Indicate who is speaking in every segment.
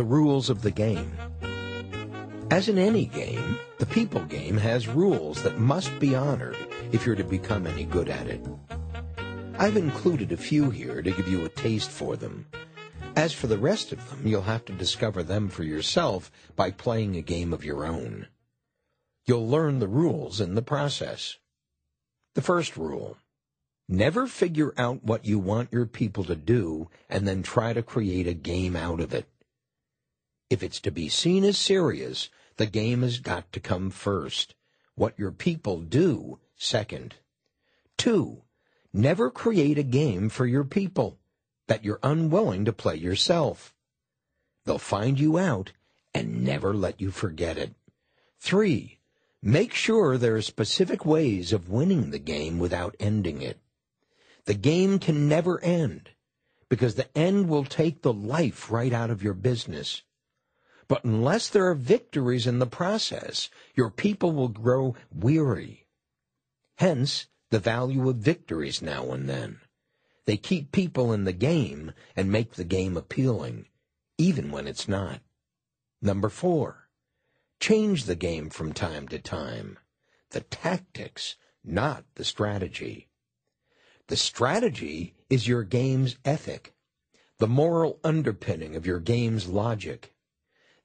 Speaker 1: The rules of the game. As in any game, the people game has rules that must be honored if you're to become any good at it. I've included a few here to give you a taste for them. As for the rest of them, you'll have to discover them for yourself by playing a game of your own. You'll learn the rules in the process. The first rule. Never figure out what you want your people to do and then try to create a game out of it. If it's to be seen as serious, the game has got to come first. What your people do, second. Two, never create a game for your people that you're unwilling to play yourself. They'll find you out and never let you forget it. Three, make sure there are specific ways of winning the game without ending it. The game can never end because the end will take the life right out of your business. But unless there are victories in the process, your people will grow weary. Hence, the value of victories now and then. They keep people in the game and make the game appealing, even when it's not. Number four, change the game from time to time. The tactics, not the strategy. The strategy is your game's ethic, the moral underpinning of your game's logic.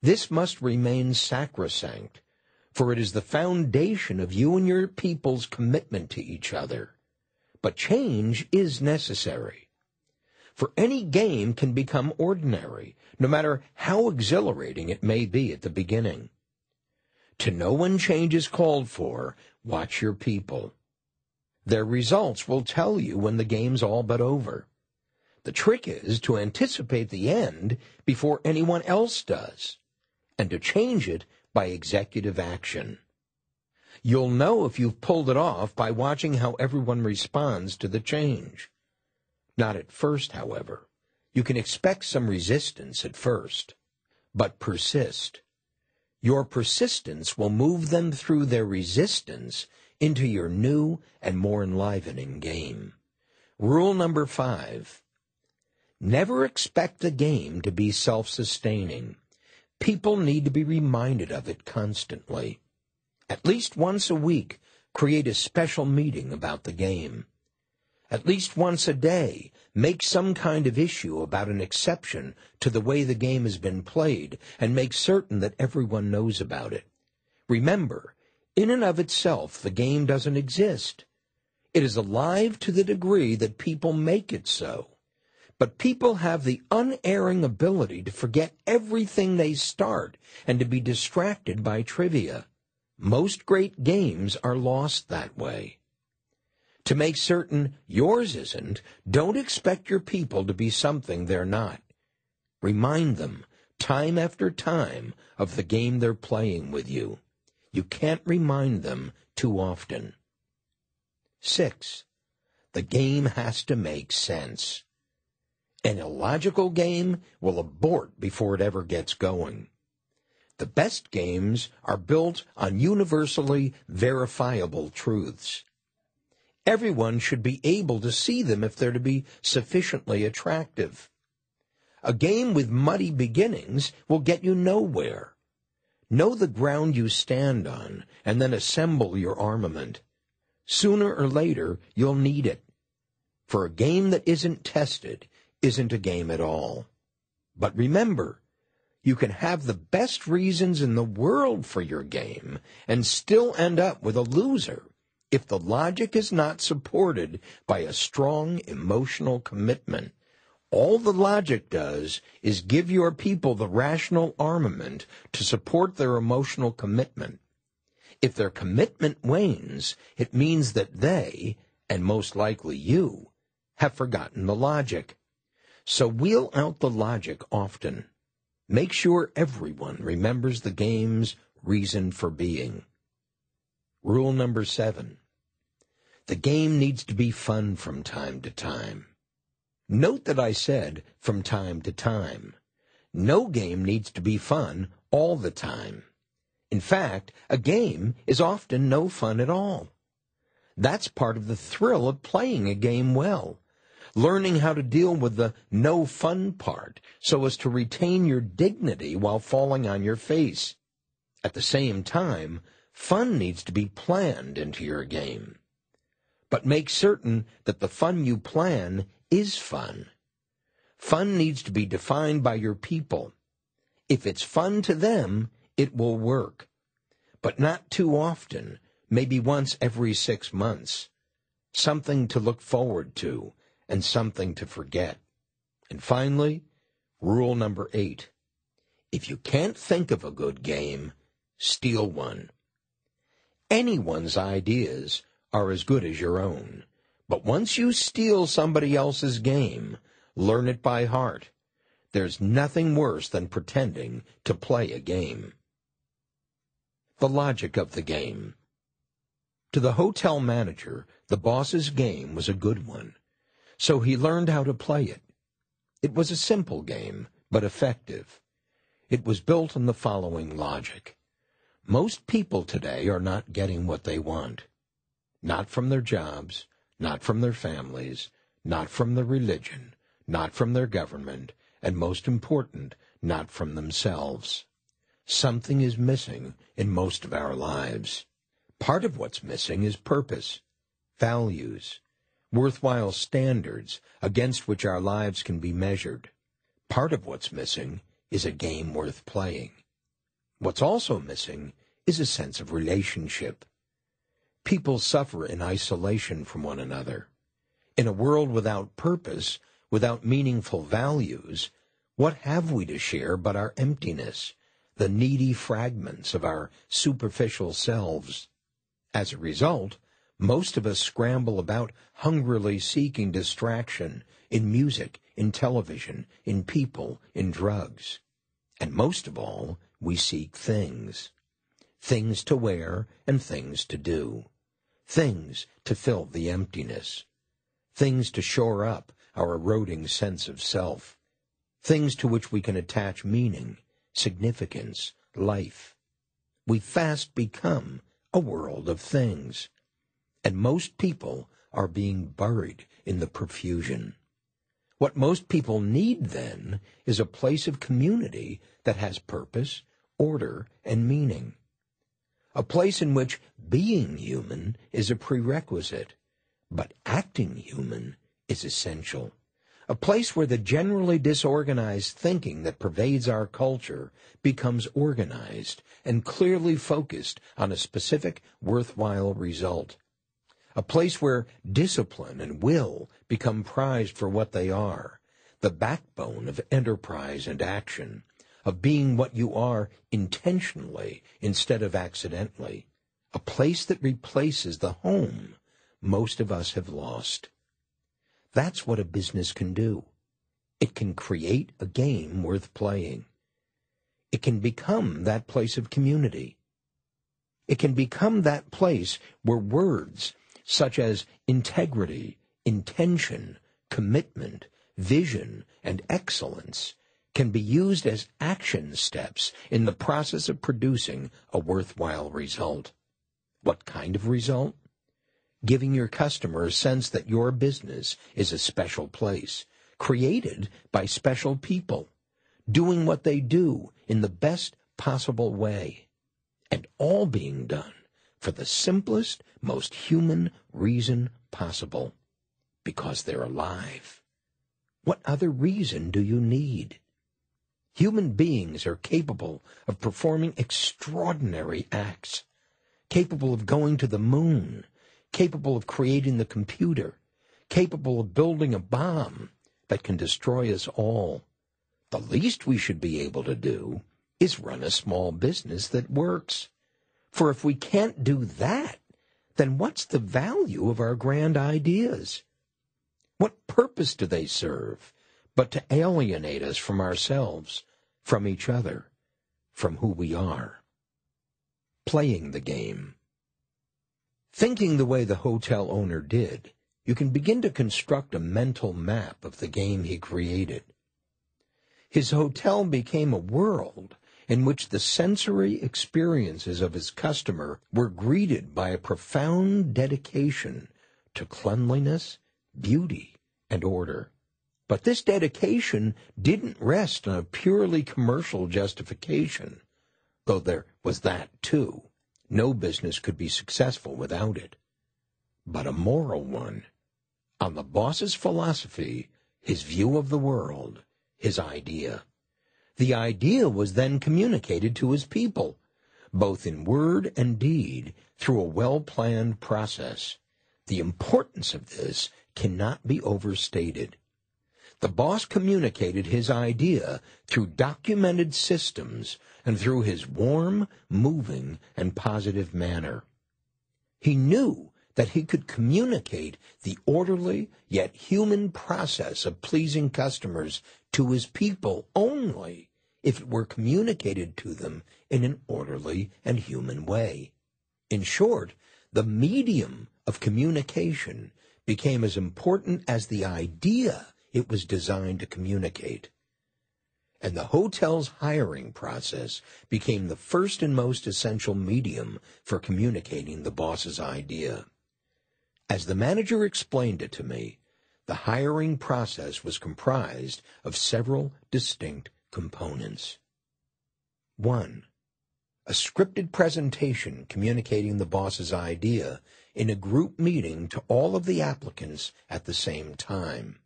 Speaker 1: This must remain sacrosanct, for it is the foundation of you and your people's commitment to each other. But change is necessary. For any game can become ordinary, no matter how exhilarating it may be at the beginning. To know when change is called for, watch your people. Their results will tell you when the game's all but over. The trick is to anticipate the end before anyone else does and to change it by executive action. You'll know if you've pulled it off by watching how everyone responds to the change. Not at first, however. You can expect some resistance at first, but persist. Your persistence will move them through their resistance into your new and more enlivening game. Rule number five. Never expect the game to be self-sustaining. People need to be reminded of it constantly. At least once a week, create a special meeting about the game. At least once a day, make some kind of issue about an exception to the way the game has been played and make certain that everyone knows about it. Remember, in and of itself, the game doesn't exist. It is alive to the degree that people make it so. But people have the unerring ability to forget everything they start and to be distracted by trivia. Most great games are lost that way. To make certain yours isn't, don't expect your people to be something they're not. Remind them, time after time, of the game they're playing with you. You can't remind them too often. Six, the game has to make sense. An illogical game will abort before it ever gets going. The best games are built on universally verifiable truths. Everyone should be able to see them if they're to be sufficiently attractive. A game with muddy beginnings will get you nowhere. Know the ground you stand on and then assemble your armament. Sooner or later, you'll need it. For a game that isn't tested isn't a game at all. But remember, you can have the best reasons in the world for your game and still end up with a loser if the logic is not supported by a strong emotional commitment. All the logic does is give your people the rational armament to support their emotional commitment. If their commitment wanes, it means that they, and most likely you, have forgotten the logic. So wheel out the logic often. Make sure everyone remembers the game's reason for being. Rule number seven. The game needs to be fun from time to time. Note that I said from time to time. No game needs to be fun all the time. In fact, a game is often no fun at all. That's part of the thrill of playing a game well. Learning how to deal with the no fun part so as to retain your dignity while falling on your face. At the same time, fun needs to be planned into your game. But make certain that the fun you plan is fun. Fun needs to be defined by your people. If it's fun to them, it will work. But not too often, maybe once every six months. Something to look forward to and something to forget. And finally, rule number eight. If you can't think of a good game, steal one. Anyone's ideas are as good as your own. But once you steal somebody else's game, learn it by heart. There's nothing worse than pretending to play a game. The logic of the game. To the hotel manager, the boss's game was a good one, so he learned how to play it. It was a simple game, but effective. It was built on the following logic. Most people today are not getting what they want. Not from their jobs, not from their families, not from their religion, not from their government, and most important, not from themselves. Something is missing in most of our lives. Part of what's missing is purpose, values, worthwhile standards against which our lives can be measured. Part of what's missing is a game worth playing. What's also missing is a sense of relationship. People suffer in isolation from one another. In a world without purpose, without meaningful values, what have we to share but our emptiness, the needy fragments of our superficial selves? As a result, most of us scramble about hungrily seeking distraction in music, in television, in people, in drugs. And most of all, we seek things. Things to wear and things to do things to fill the emptiness, things to shore up our eroding sense of self, things to which we can attach meaning, significance, life. We fast become a world of things, and most people are being buried in the profusion. What most people need then is a place of community that has purpose, order, and meaning a place in which being human is a prerequisite, but acting human is essential. A place where the generally disorganized thinking that pervades our culture becomes organized and clearly focused on a specific worthwhile result. A place where discipline and will become prized for what they are, the backbone of enterprise and action, of being what you are intentionally instead of accidentally, a place that replaces the home most of us have lost. That's what a business can do. It can create a game worth playing. It can become that place of community. It can become that place where words such as integrity, intention, commitment, vision, and excellence can be used as action steps in the process of producing a worthwhile result. What kind of result? Giving your customer a sense that your business is a special place, created by special people, doing what they do in the best possible way, and all being done for the simplest, most human reason possible, because they're alive. What other reason do you need? Human beings are capable of performing extraordinary acts, capable of going to the moon, capable of creating the computer, capable of building a bomb that can destroy us all. The least we should be able to do is run a small business that works. For if we can't do that, then what's the value of our grand ideas? What purpose do they serve? but to alienate us from ourselves, from each other, from who we are. Playing the game. Thinking the way the hotel owner did, you can begin to construct a mental map of the game he created. His hotel became a world in which the sensory experiences of his customer were greeted by a profound dedication to cleanliness, beauty, and order. But this dedication didn't rest on a purely commercial justification, though there was that too. No business could be successful without it. But a moral one, on the boss's philosophy, his view of the world, his idea. The idea was then communicated to his people, both in word and deed, through a well-planned process. The importance of this cannot be overstated. The boss communicated his idea through documented systems and through his warm, moving, and positive manner. He knew that he could communicate the orderly yet human process of pleasing customers to his people only if it were communicated to them in an orderly and human way. In short, the medium of communication became as important as the idea it was designed to communicate. And the hotel's hiring process became the first and most essential medium for communicating the boss's idea. As the manager explained it to me, the hiring process was comprised of several distinct components. 1. A scripted presentation communicating the boss's idea in a group meeting to all of the applicants at the same time.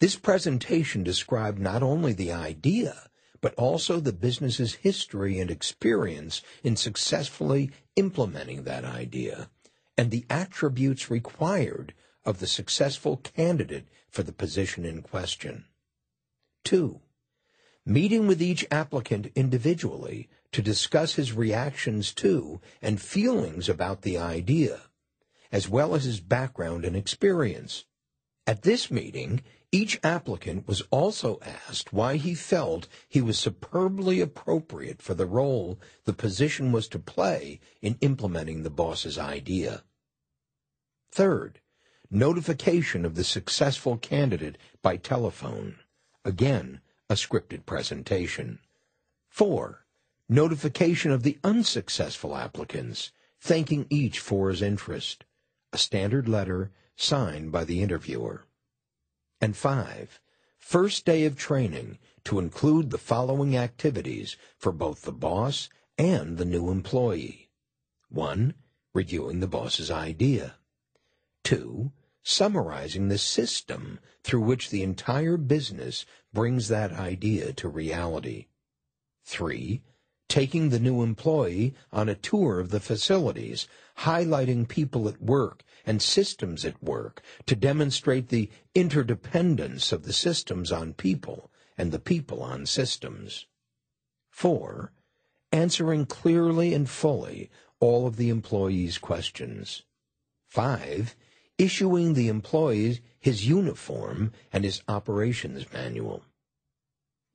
Speaker 1: This presentation described not only the idea, but also the business's history and experience in successfully implementing that idea, and the attributes required of the successful candidate for the position in question. 2. Meeting with each applicant individually to discuss his reactions to and feelings about the idea, as well as his background and experience. At this meeting, each applicant was also asked why he felt he was superbly appropriate for the role the position was to play in implementing the boss's idea. Third, notification of the successful candidate by telephone. Again, a scripted presentation. Four, notification of the unsuccessful applicants, thanking each for his interest. A standard letter signed by the interviewer. And five, first day of training to include the following activities for both the boss and the new employee. One, reviewing the boss's idea. Two, summarizing the system through which the entire business brings that idea to reality. Three, taking the new employee on a tour of the facilities, highlighting people at work and systems at work to demonstrate the interdependence of the systems on people and the people on systems. Four, answering clearly and fully all of the employee's questions. Five, issuing the employees his uniform and his operations manual.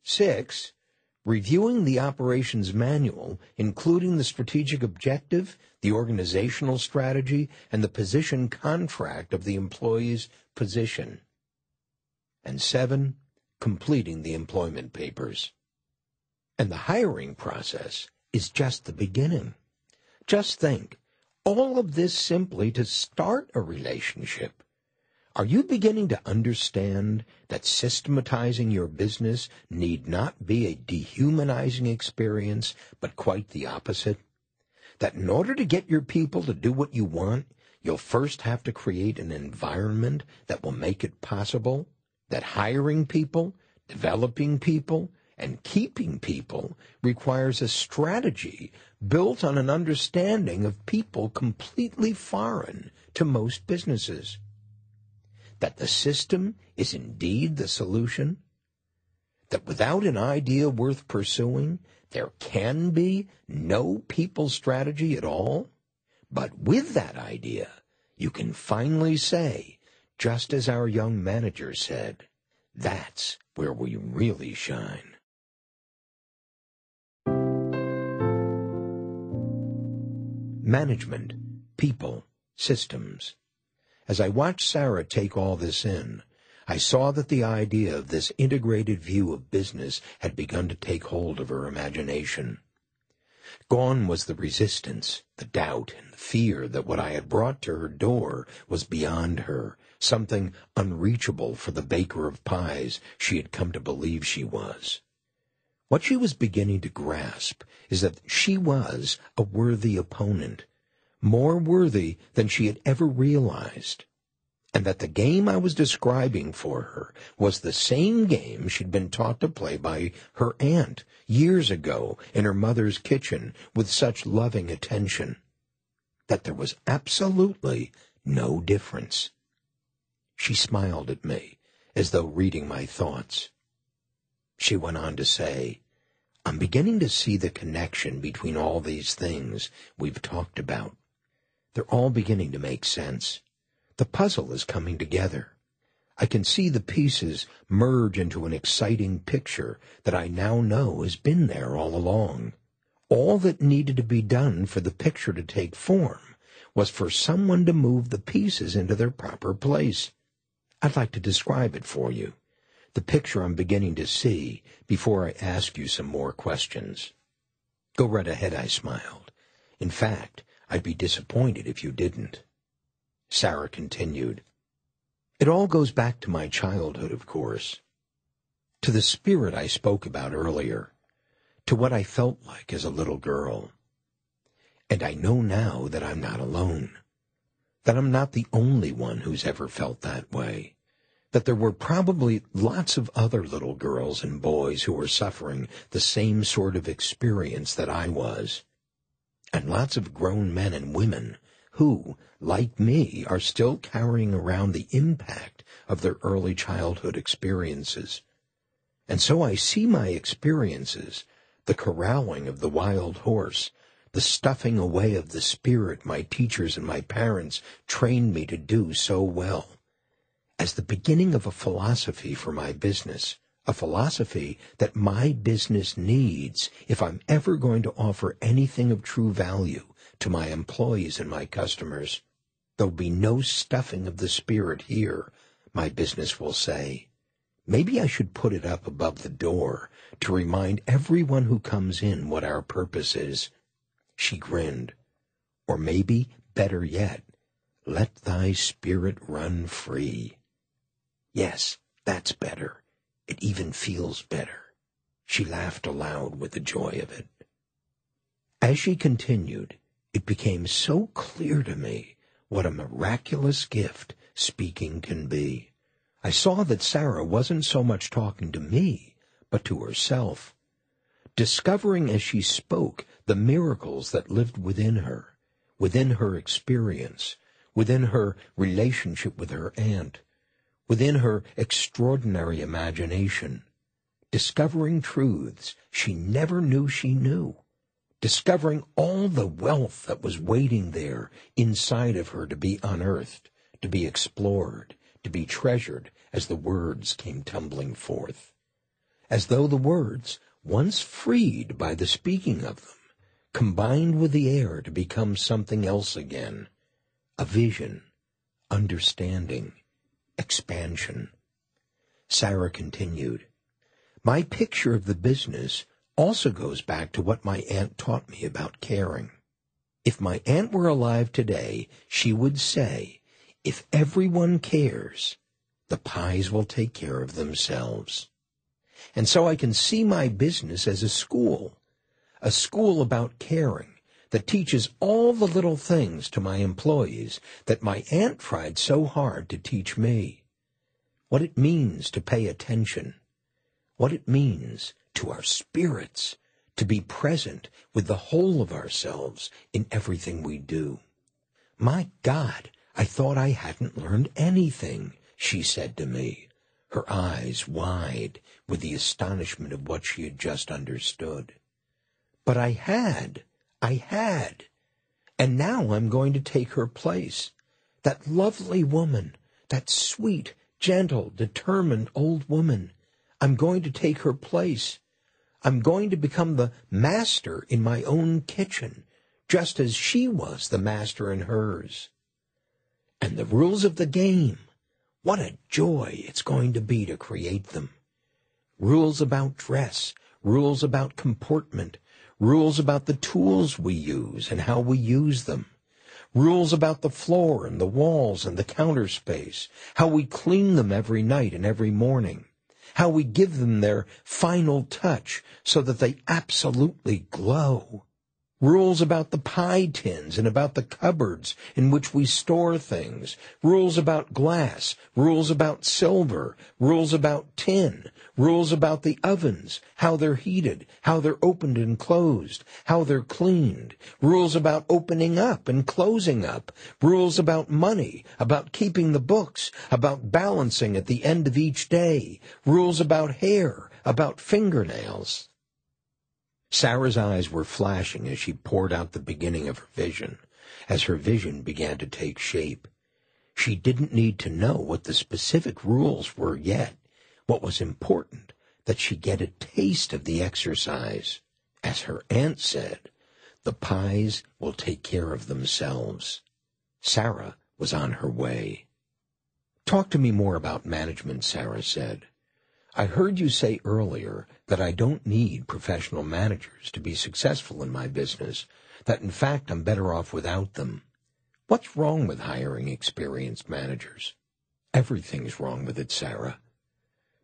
Speaker 1: Six, reviewing the operations manual, including the strategic objective, the organizational strategy, and the position contract of the employee's position. And seven, completing the employment papers. And the hiring process is just the beginning. Just think, all of this simply to start a relationship. Are you beginning to understand that systematizing your business need not be a dehumanizing experience, but quite the opposite? That in order to get your people to do what you want, you'll first have to create an environment that will make it possible? That hiring people, developing people, and keeping people requires a strategy built on an understanding of people completely foreign to most businesses. That the system is indeed the solution. That without an idea worth pursuing, there can be no people strategy at all. But with that idea, you can finally say, just as our young manager said, that's where we really shine. Management, people, systems. As I watched Sarah take all this in, I saw that the idea of this integrated view of business had begun to take hold of her imagination. Gone was the resistance, the doubt, and the fear that what I had brought to her door was beyond her, something unreachable for the baker of pies she had come to believe she was. What she was beginning to grasp is that she was a worthy opponent, more worthy than she had ever realized and that the game I was describing for her was the same game she'd been taught to play by her aunt years ago in her mother's kitchen with such loving attention. That there was absolutely no difference. She smiled at me, as though reading my thoughts. She went on to say, I'm beginning to see the connection between all these things we've talked about. They're all beginning to make sense. The puzzle is coming together. I can see the pieces merge into an exciting picture that I now know has been there all along. All that needed to be done for the picture to take form was for someone to move the pieces into their proper place. I'd like to describe it for you, the picture I'm beginning to see, before I ask you some more questions. Go right ahead, I smiled. In fact, I'd be disappointed if you didn't. Sarah continued. It all goes back to my childhood, of course. To the spirit I spoke about earlier. To what I felt like as a little girl. And I know now that I'm not alone. That I'm not the only one who's ever felt that way. That there were probably lots of other little girls and boys who were suffering the same sort of experience that I was. And lots of grown men and women who, like me, are still carrying around the impact of their early childhood experiences. And so I see my experiences, the corralling of the wild horse, the stuffing away of the spirit my teachers and my parents trained me to do so well, as the beginning of a philosophy for my business, a philosophy that my business needs if I'm ever going to offer anything of true value to my employees and my customers. There'll be no stuffing of the spirit here, my business will say. Maybe I should put it up above the door to remind everyone who comes in what our purpose is. She grinned. Or maybe, better yet, let thy spirit run free. Yes, that's better. It even feels better. She laughed aloud with the joy of it. As she continued, it became so clear to me what a miraculous gift speaking can be. I saw that Sarah wasn't so much talking to me, but to herself, discovering as she spoke the miracles that lived within her, within her experience, within her relationship with her aunt, within her extraordinary imagination, discovering truths she never knew she knew discovering all the wealth that was waiting there inside of her to be unearthed, to be explored, to be treasured as the words came tumbling forth. As though the words, once freed by the speaking of them, combined with the air to become something else again, a vision, understanding, expansion. Sarah continued, My picture of the business also goes back to what my aunt taught me about caring. If my aunt were alive today, she would say, if everyone cares, the pies will take care of themselves. And so I can see my business as a school, a school about caring that teaches all the little things to my employees that my aunt tried so hard to teach me. What it means to pay attention, what it means to our spirits to be present with the whole of ourselves in everything we do. My God, I thought I hadn't learned anything, she said to me, her eyes wide with the astonishment of what she had just understood. But I had, I had, and now I'm going to take her place. That lovely woman, that sweet, gentle, determined old woman, I'm going to take her place. I'm going to become the master in my own kitchen, just as she was the master in hers. And the rules of the game, what a joy it's going to be to create them. Rules about dress, rules about comportment, rules about the tools we use and how we use them, rules about the floor and the walls and the counter space, how we clean them every night and every morning, how we give them their final touch so that they absolutely glow. Rules about the pie tins and about the cupboards in which we store things, rules about glass, rules about silver, rules about tin, rules about the ovens, how they're heated, how they're opened and closed, how they're cleaned, rules about opening up and closing up, rules about money, about keeping the books, about balancing at the end of each day, rules about hair, about fingernails. Sarah's eyes were flashing as she poured out the beginning of her vision, as her vision began to take shape. She didn't need to know what the specific rules were yet. What was important, that she get a taste of the exercise. As her aunt said, the pies will take care of themselves. Sarah was on her way. Talk to me more about management, Sarah said. I heard you say earlier that I don't need professional managers to be successful in my business, that in fact I'm better off without them. What's wrong with hiring experienced managers? Everything's wrong with it, Sarah.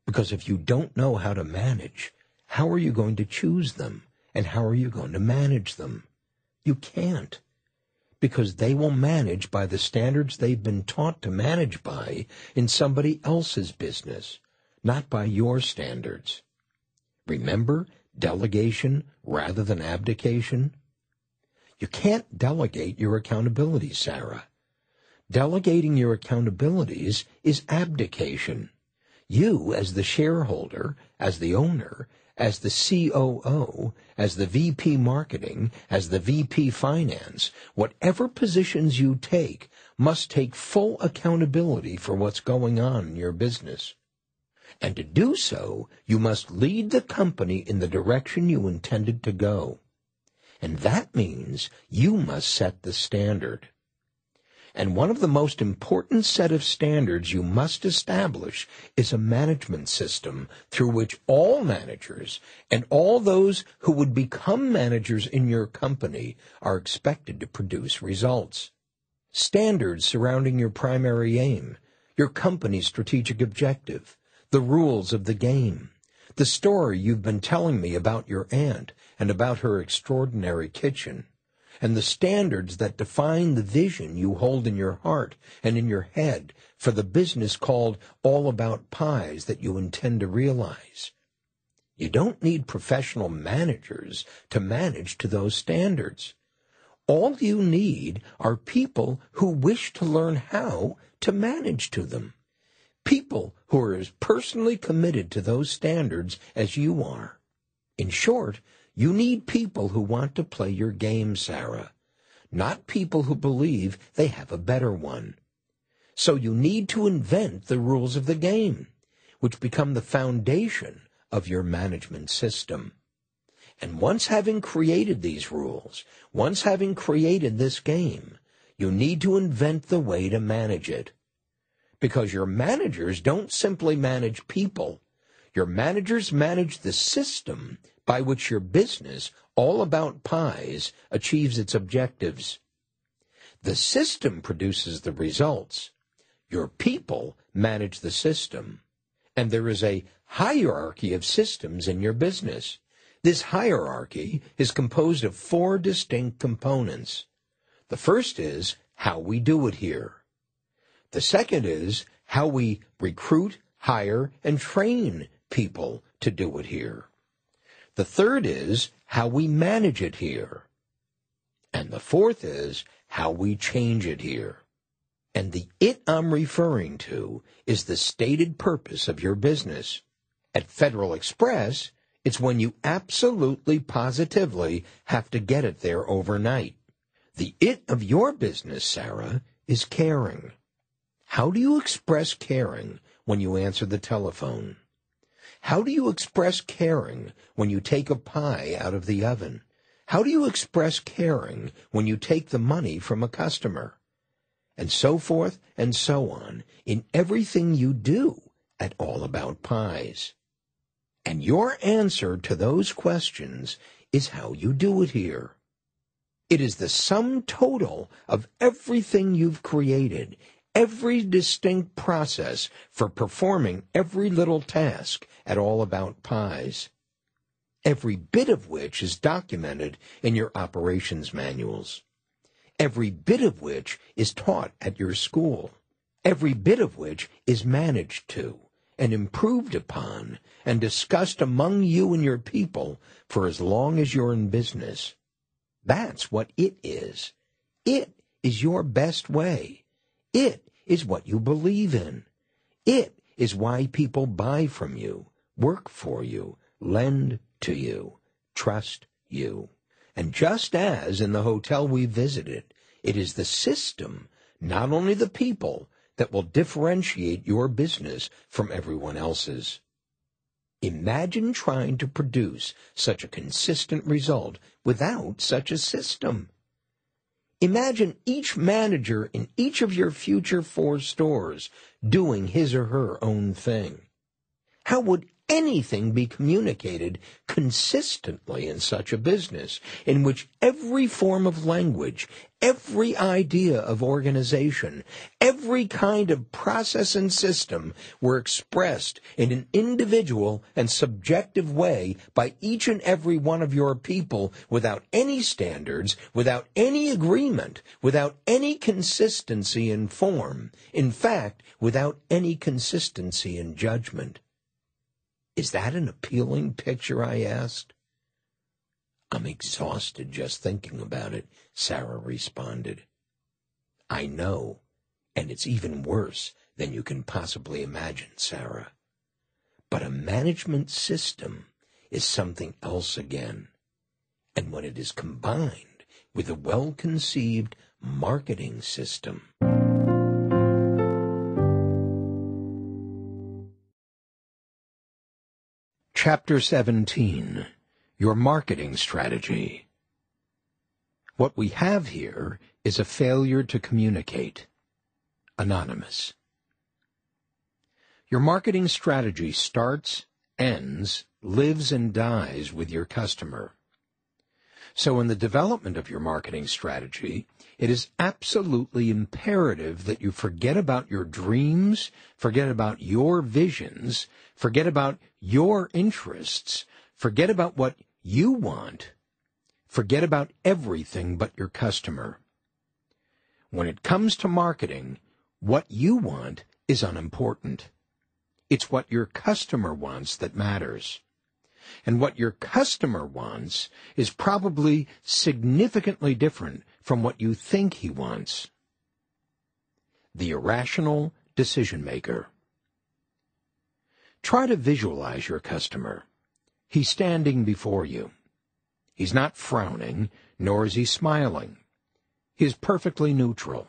Speaker 1: Because if you don't know how to manage, how are you going to choose them? And how are you going to manage them? You can't. Because they will manage by the standards they've been taught to manage by in somebody else's business not by your standards. Remember delegation rather than abdication? You can't delegate your accountability, Sarah. Delegating your accountabilities is abdication. You, as the shareholder, as the owner, as the COO, as the VP marketing, as the VP finance, whatever positions you take, must take full accountability for what's going on in your business. And to do so, you must lead the company in the direction you intended to go. And that means you must set the standard. And one of the most important set of standards you must establish is a management system through which all managers and all those who would become managers in your company are expected to produce results. Standards surrounding your primary aim, your company's strategic objective, the rules of the game, the story you've been telling me about your aunt and about her extraordinary kitchen, and the standards that define the vision you hold in your heart and in your head for the business called All About Pies that you intend to realize. You don't need professional managers to manage to those standards. All you need are people who wish to learn how to manage to them people who are as personally committed to those standards as you are. In short, you need people who want to play your game, Sarah, not people who believe they have a better one. So you need to invent the rules of the game, which become the foundation of your management system. And once having created these rules, once having created this game, you need to invent the way to manage it because your managers don't simply manage people. Your managers manage the system by which your business, all about pies, achieves its objectives. The system produces the results. Your people manage the system. And there is a hierarchy of systems in your business. This hierarchy is composed of four distinct components. The first is how we do it here. The second is how we recruit, hire, and train people to do it here. The third is how we manage it here. And the fourth is how we change it here. And the it I'm referring to is the stated purpose of your business. At Federal Express, it's when you absolutely positively have to get it there overnight. The it of your business, Sarah, is caring. How do you express caring when you answer the telephone? How do you express caring when you take a pie out of the oven? How do you express caring when you take the money from a customer? And so forth and so on in everything you do at All About Pies. And your answer to those questions is how you do it here. It is the sum total of everything you've created, every distinct process for performing every little task at All About Pies, every bit of which is documented in your operations manuals, every bit of which is taught at your school, every bit of which is managed to and improved upon and discussed among you and your people for as long as you're in business. That's what it is. It is your best way. It is what you believe in. It is why people buy from you, work for you, lend to you, trust you. And just as in the hotel we visited, it is the system, not only the people, that will differentiate your business from everyone else's. Imagine trying to produce such a consistent result without such a system. Imagine each manager in each of your future four stores doing his or her own thing. How would anything be communicated consistently in such a business in which every form of language, every idea of organization, every kind of process and system were expressed in an individual and subjective way by each and every one of your people without any standards, without any agreement, without any consistency in form, in fact, without any consistency in judgment. Is that an appealing picture? I asked. I'm exhausted just thinking about it, Sarah responded. I know, and it's even worse than you can possibly imagine, Sarah. But a management system is something else again. And when it is combined with a well-conceived marketing system, Chapter 17 Your Marketing Strategy What we have here is a failure to communicate. Anonymous. Your marketing strategy starts, ends, lives, and dies with your customer. So in the development of your marketing strategy, it is absolutely imperative that you forget about your dreams, forget about your visions, forget about your interests, forget about what you want, forget about everything but your customer. When it comes to marketing, what you want is unimportant. It's what your customer wants that matters. And what your customer wants is probably significantly different from what you think he wants. The irrational decision maker. Try to visualize your customer. He's standing before you. He's not frowning, nor is he smiling. He is perfectly neutral.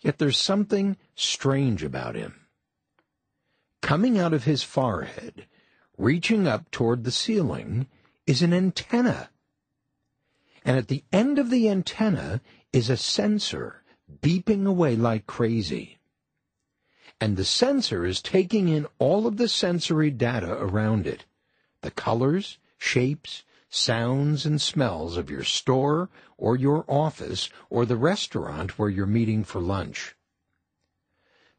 Speaker 1: Yet there's something strange about him. Coming out of his forehead reaching up toward the ceiling is an antenna. And at the end of the antenna is a sensor beeping away like crazy. And the sensor is taking in all of the sensory data around it, the colors, shapes, sounds, and smells of your store or your office or the restaurant where you're meeting for lunch.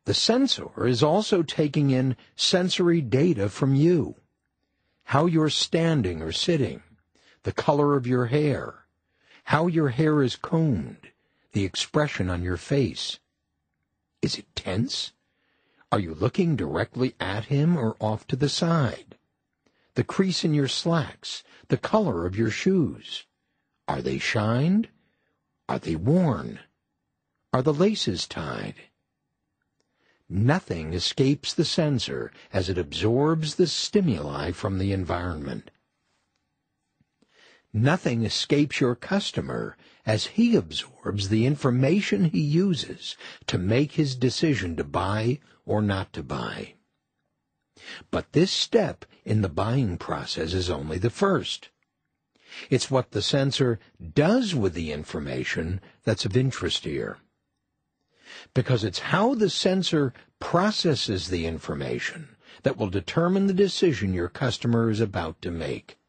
Speaker 1: The sensor is also taking in sensory data from you how you're standing or sitting, the color of your hair, how your hair is combed, the expression on your face. Is it tense? Are you looking directly at him or off to the side? The crease in your slacks, the color of your shoes. Are they shined? Are they worn? Are the laces tied? Nothing escapes the sensor as it absorbs the stimuli from the environment. Nothing escapes your customer as he absorbs the information he uses to make his decision to buy or not to buy. But this step in the buying process is only the first. It's what the sensor does with the information that's of interest here because it's how the sensor processes the information, that will determine the decision your customer is about to make.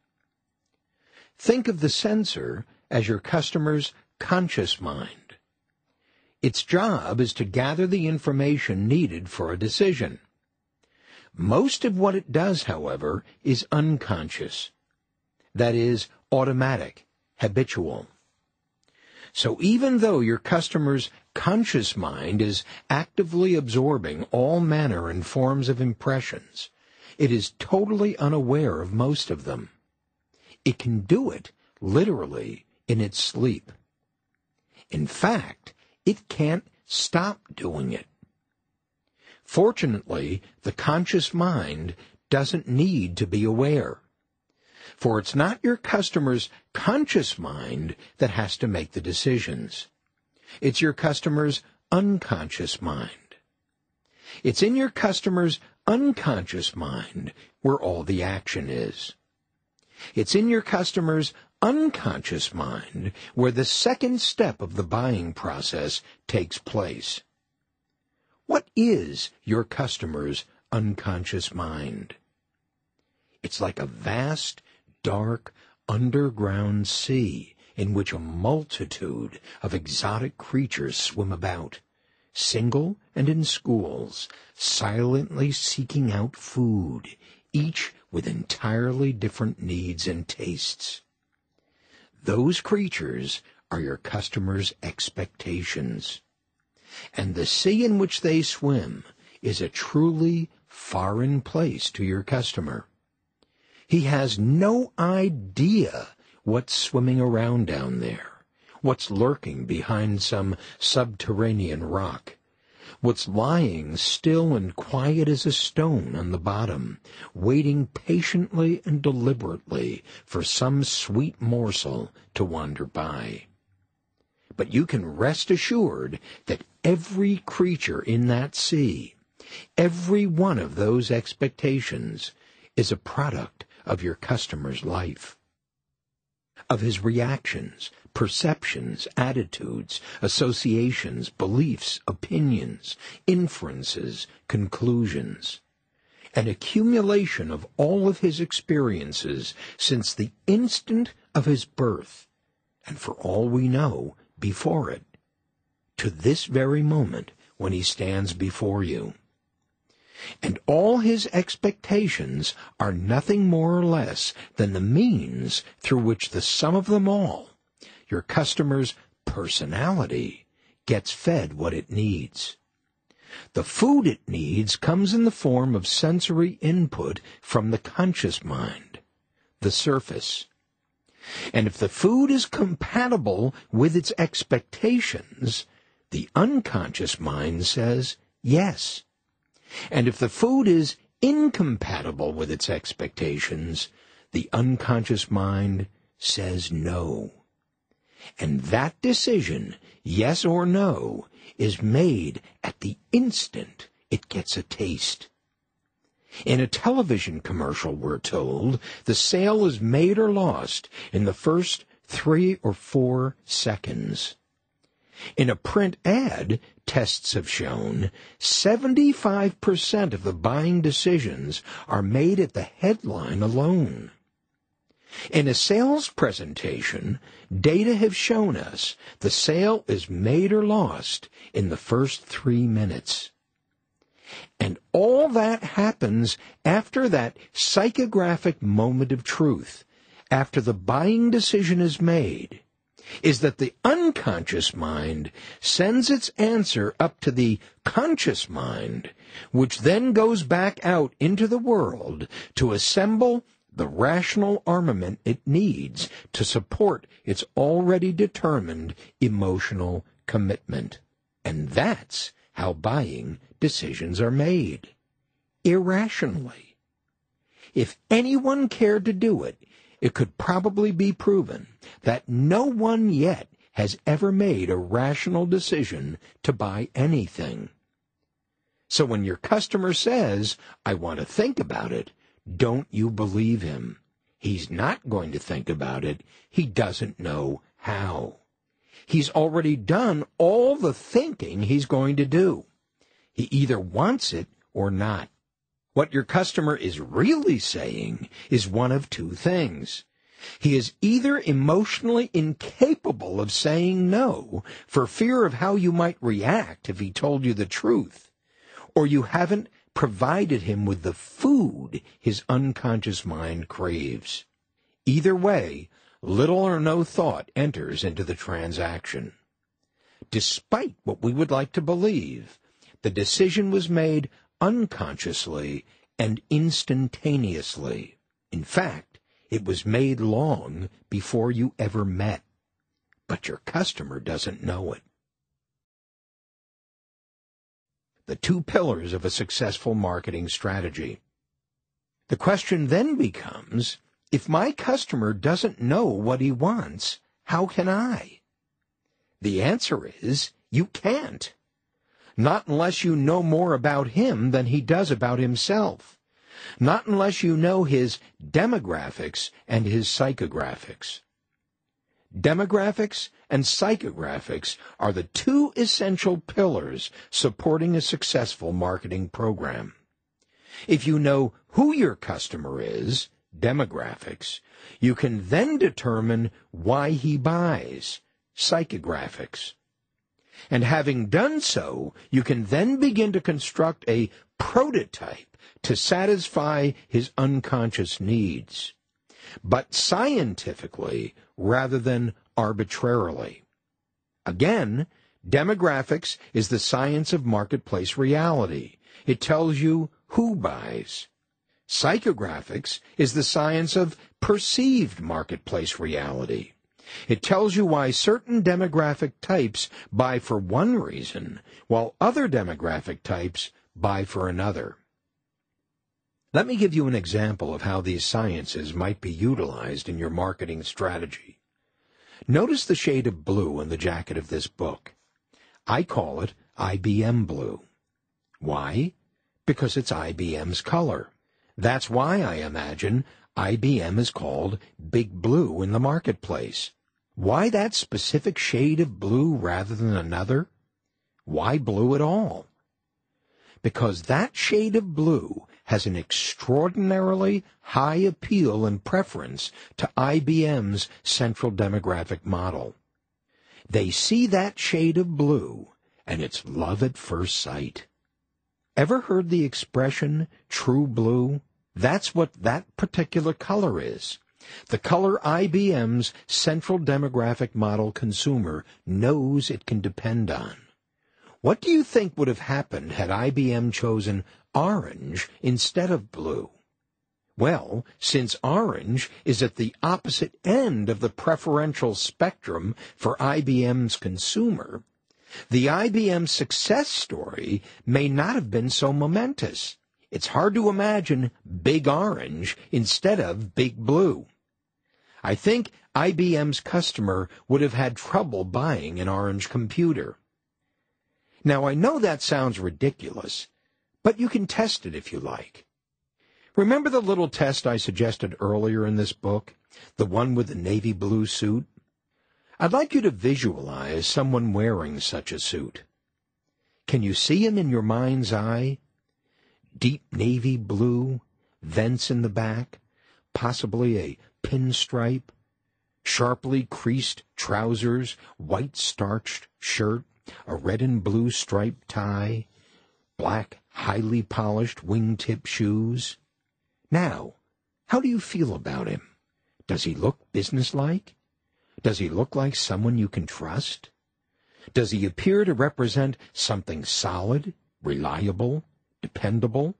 Speaker 1: Think of the sensor as your customer's conscious mind. Its job is to gather the information needed for a decision. Most of what it does, however, is unconscious. That is, automatic, habitual. So even though your customer's conscious mind is actively absorbing all manner and forms of impressions, it is totally unaware of most of them. It can do it, literally, in its sleep. In fact, it can't stop doing it. Fortunately, the conscious mind doesn't need to be aware. For it's not your customer's conscious mind that has to make the decisions. It's your customer's unconscious mind. It's in your customer's unconscious mind where all the action is. It's in your customer's unconscious mind where the second step of the buying process takes place. What is your customer's unconscious mind? It's like a vast, dark, underground sea in which a multitude of exotic creatures swim about, single and in schools, silently seeking out food, each with entirely different needs and tastes. Those creatures are your customers' expectations and the sea in which they swim is a truly foreign place to your customer. He has no idea what's swimming around down there, what's lurking behind some subterranean rock, what's lying still and quiet as a stone on the bottom, waiting patiently and deliberately for some sweet morsel to wander by. But you can rest assured that every creature in that sea, every one of those expectations, is a product of your customer's life, of his reactions, perceptions, attitudes, associations, beliefs, opinions, inferences, conclusions. An accumulation of all of his experiences since the instant of his birth, and for all we know, before it, to this very moment when he stands before you. And all his expectations are nothing more or less than the means through which the sum of them all, your customer's personality, gets fed what it needs. The food it needs comes in the form of sensory input from the conscious mind, the surface. And if the food is compatible with its expectations, the unconscious mind says yes. And if the food is incompatible with its expectations, the unconscious mind says no. And that decision, yes or no, is made at the instant it gets a taste. In a television commercial, we're told, the sale is made or lost in the first three or four seconds. In a print ad, tests have shown 75% of the buying decisions are made at the headline alone. In a sales presentation, data have shown us the sale is made or lost in the first three minutes. And all that happens after that psychographic moment of truth, after the buying decision is made, is that the unconscious mind sends its answer up to the conscious mind, which then goes back out into the world to assemble the rational armament it needs to support its already determined emotional commitment. And that's how buying decisions are made. Irrationally. If anyone cared to do it, it could probably be proven that no one yet has ever made a rational decision to buy anything. So when your customer says, I want to think about it, don't you believe him. He's not going to think about it. He doesn't know how. He's already done all the thinking he's going to do. He either wants it or not. What your customer is really saying is one of two things. He is either emotionally incapable of saying no for fear of how you might react if he told you the truth, or you haven't provided him with the food his unconscious mind craves. Either way, little or no thought enters into the transaction. Despite what we would like to believe, the decision was made unconsciously and instantaneously. In fact, it was made long before you ever met. But your customer doesn't know it. The two pillars of a successful marketing strategy. The question then becomes, if my customer doesn't know what he wants, how can I? The answer is, you can't. Not unless you know more about him than he does about himself. Not unless you know his demographics and his psychographics. Demographics and psychographics are the two essential pillars supporting a successful marketing program. If you know who your customer is, demographics, you can then determine why he buys, psychographics. And having done so, you can then begin to construct a prototype to satisfy his unconscious needs, but scientifically rather than arbitrarily. Again, demographics is the science of marketplace reality. It tells you who buys. Psychographics is the science of perceived marketplace reality. It tells you why certain demographic types buy for one reason, while other demographic types buy for another. Let me give you an example of how these sciences might be utilized in your marketing strategy. Notice the shade of blue in the jacket of this book. I call it IBM blue. Why? Because it's IBM's color. That's why I imagine IBM is called Big Blue in the marketplace. Why that specific shade of blue rather than another? Why blue at all? Because that shade of blue has an extraordinarily high appeal and preference to IBM's central demographic model. They see that shade of blue, and it's love at first sight. Ever heard the expression true blue? That's what that particular color is. The color IBM's central demographic model consumer knows it can depend on. What do you think would have happened had IBM chosen orange instead of blue? Well, since orange is at the opposite end of the preferential spectrum for IBM's consumer, the IBM success story may not have been so momentous. It's hard to imagine Big Orange instead of Big Blue. I think IBM's customer would have had trouble buying an orange computer. Now, I know that sounds ridiculous, but you can test it if you like. Remember the little test I suggested earlier in this book, the one with the navy blue suit? I'd like you to visualize someone wearing such a suit. Can you see him in your mind's eye? Deep navy blue, vents in the back, possibly a pinstripe, sharply creased trousers, white starched shirt, a red and blue striped tie, black, highly polished wingtip shoes. Now, how do you feel about him? Does he look businesslike? Does he look like someone you can trust? Does he appear to represent something solid, reliable, dependable?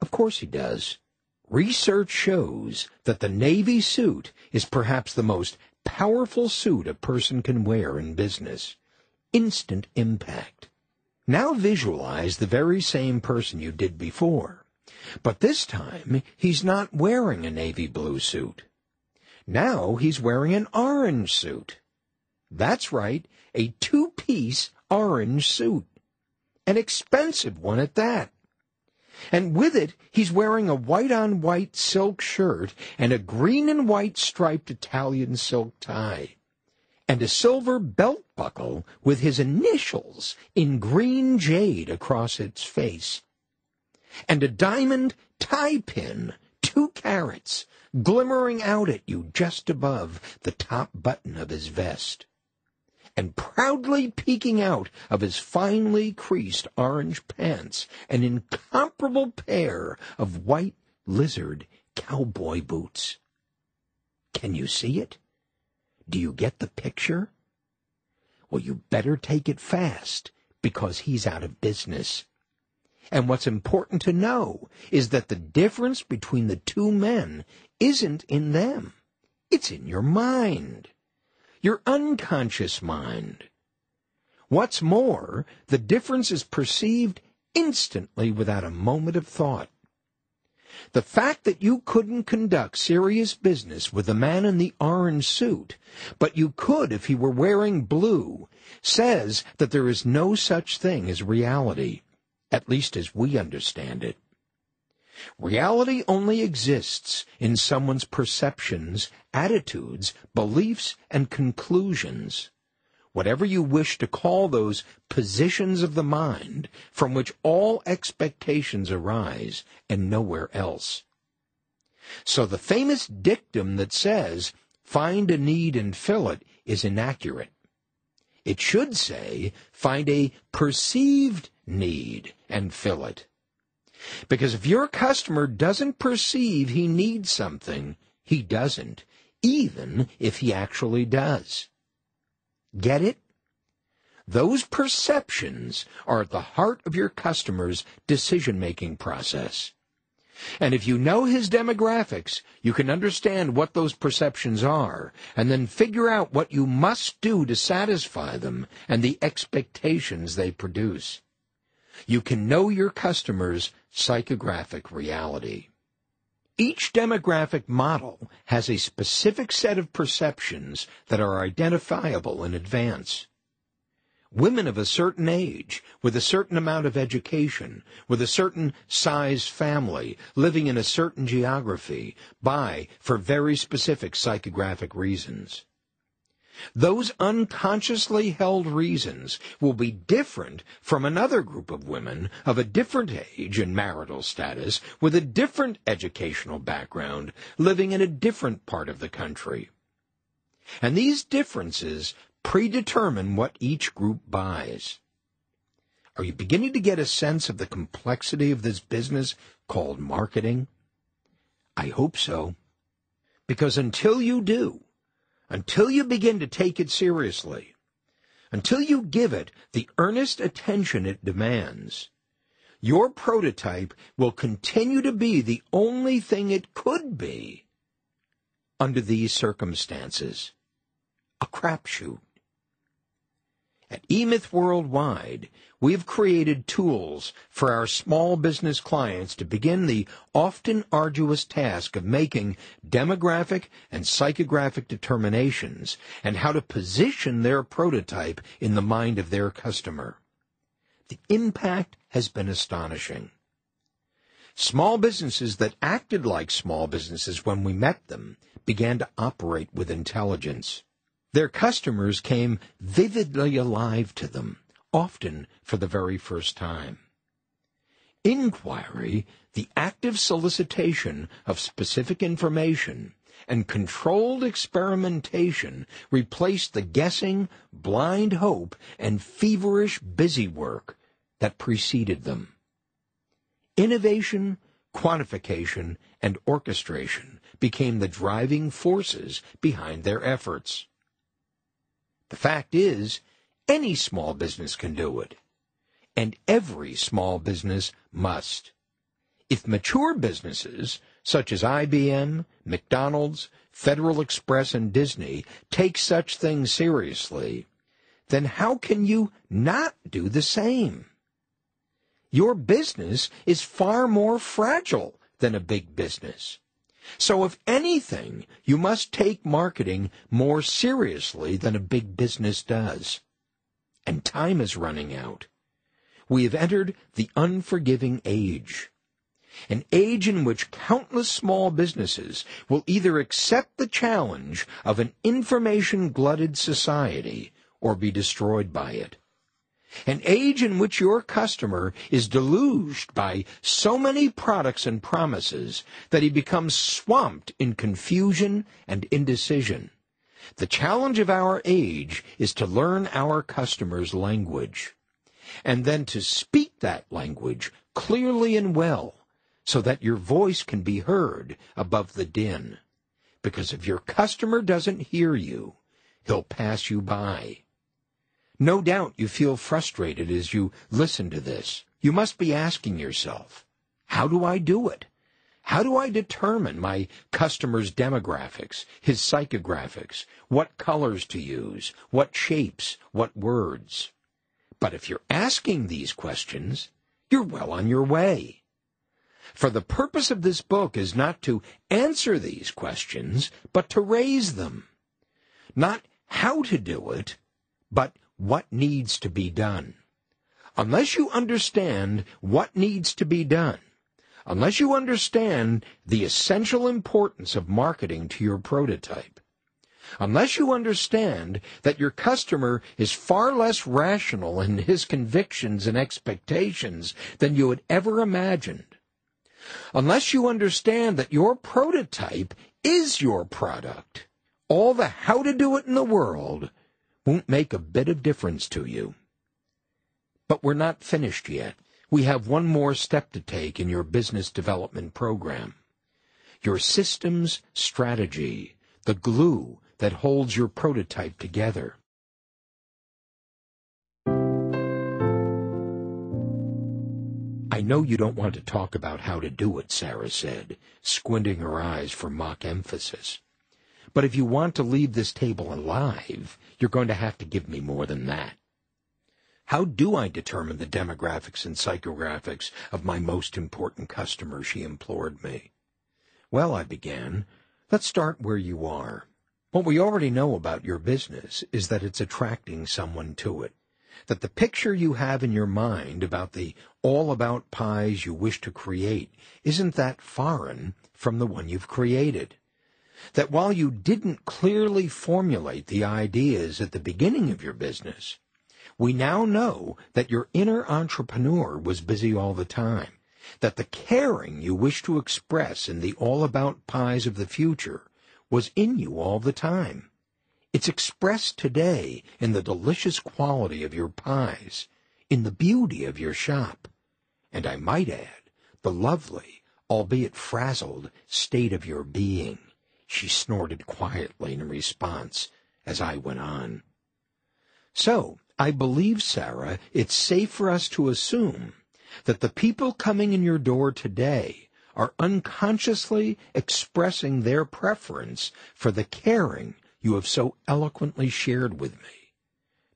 Speaker 1: Of course he does. Research shows that the Navy suit is perhaps the most powerful suit a person can wear in business. Instant impact. Now visualize the very same person you did before. But this time, he's not wearing a navy blue suit. Now he's wearing an orange suit. That's right, a two-piece orange suit. An expensive one at that. And with it, he's wearing a white on white silk shirt and a green and white striped Italian silk tie. And a silver belt buckle with his initials in green jade across its face. and a diamond tie pin, two carats, glimmering out at you just above the top button of his vest. And proudly peeking out of his finely creased orange pants, an incomparable pair of white lizard cowboy boots. Can you see it? Do you get the picture? Well, you better take it fast because he's out of business. And what's important to know is that the difference between the two men isn't in them. It's in your mind. Your unconscious mind. What's more, the difference is perceived instantly without a moment of thought. The fact that you couldn't conduct serious business with the man in the orange suit, but you could if he were wearing blue, says that there is no such thing as reality, at least as we understand it. Reality only exists in someone's perceptions, attitudes, beliefs, and conclusions whatever you wish to call those positions of the mind from which all expectations arise and nowhere else. So the famous dictum that says, find a need and fill it, is inaccurate. It should say, find a perceived need and fill it. Because if your customer doesn't perceive he needs something, he doesn't, even if he actually does. Get it? Those perceptions are at the heart of your customer's decision-making process. And if you know his demographics, you can understand what those perceptions are, and then figure out what you must do to satisfy them and the expectations they produce. You can know your customer's psychographic reality. Each demographic model has a specific set of perceptions that are identifiable in advance. Women of a certain age, with a certain amount of education, with a certain size family, living in a certain geography, buy for very specific psychographic reasons. Those unconsciously held reasons will be different from another group of women of a different age and marital status with a different educational background living in a different part of the country. And these differences predetermine what each group buys. Are you beginning to get a sense of the complexity of this business called marketing? I hope so. Because until you do, until you begin to take it seriously, until you give it the earnest attention it demands, your prototype will continue to be the only thing it could be under these circumstances. A crapshoot. At eMyth Worldwide, we've created tools for our small business clients to begin the often arduous task of making demographic and psychographic determinations and how to position their prototype in the mind of their customer. The impact has been astonishing. Small businesses that acted like small businesses when we met them began to operate with intelligence. Their customers came vividly alive to them, often for the very first time. Inquiry, the active solicitation of specific information, and controlled experimentation replaced the guessing, blind hope, and feverish busy work that preceded them. Innovation, quantification, and orchestration became the driving forces behind their efforts. The fact is, any small business can do it. And every small business must. If mature businesses, such as IBM, McDonald's, Federal Express, and Disney, take such things seriously, then how can you not do the same? Your business is far more fragile than a big business. So if anything, you must take marketing more seriously than a big business does. And time is running out. We have entered the unforgiving age. An age in which countless small businesses will either accept the challenge of an information glutted society or be destroyed by it. An age in which your customer is deluged by so many products and promises that he becomes swamped in confusion and indecision. The challenge of our age is to learn our customers' language and then to speak that language clearly and well so that your voice can be heard above the din. Because if your customer doesn't hear you, he'll pass you by. No doubt you feel frustrated as you listen to this. You must be asking yourself, how do I do it? How do I determine my customer's demographics, his psychographics, what colors to use, what shapes, what words? But if you're asking these questions, you're well on your way. For the purpose of this book is not to answer these questions, but to raise them. Not how to do it, but what needs to be done. Unless you understand what needs to be done, unless you understand the essential importance of marketing to your prototype, unless you understand that your customer is far less rational in his convictions and expectations than you had ever imagined, unless you understand that your prototype is your product, all the how to do it in the world won't make a bit of difference to you. But we're not finished yet. We have one more step to take in your business development program. Your systems strategy, the glue that holds your prototype together. I know you don't want to talk about how to do it, Sarah said, squinting her eyes for mock emphasis. But if you want to leave this table alive, you're going to have to give me more than that. How do I determine the demographics and psychographics of my most important customer, she implored me. Well, I began, let's start where you are. What we already know about your business is that it's attracting someone to it. That the picture you have in your mind about the all-about pies you wish to create isn't that foreign from the one you've created that while you didn't clearly formulate the ideas at the beginning of your business, we now know that your inner entrepreneur was busy all the time, that the caring you wish to express in the all-about pies of the future was in you all the time. It's expressed today in the delicious quality of your pies, in the beauty of your shop, and I might add, the lovely, albeit frazzled, state of your being she snorted quietly in response as I went on. So, I believe, Sarah, it's safe for us to assume that the people coming in your door today are unconsciously expressing their preference for the caring you have so eloquently shared with me.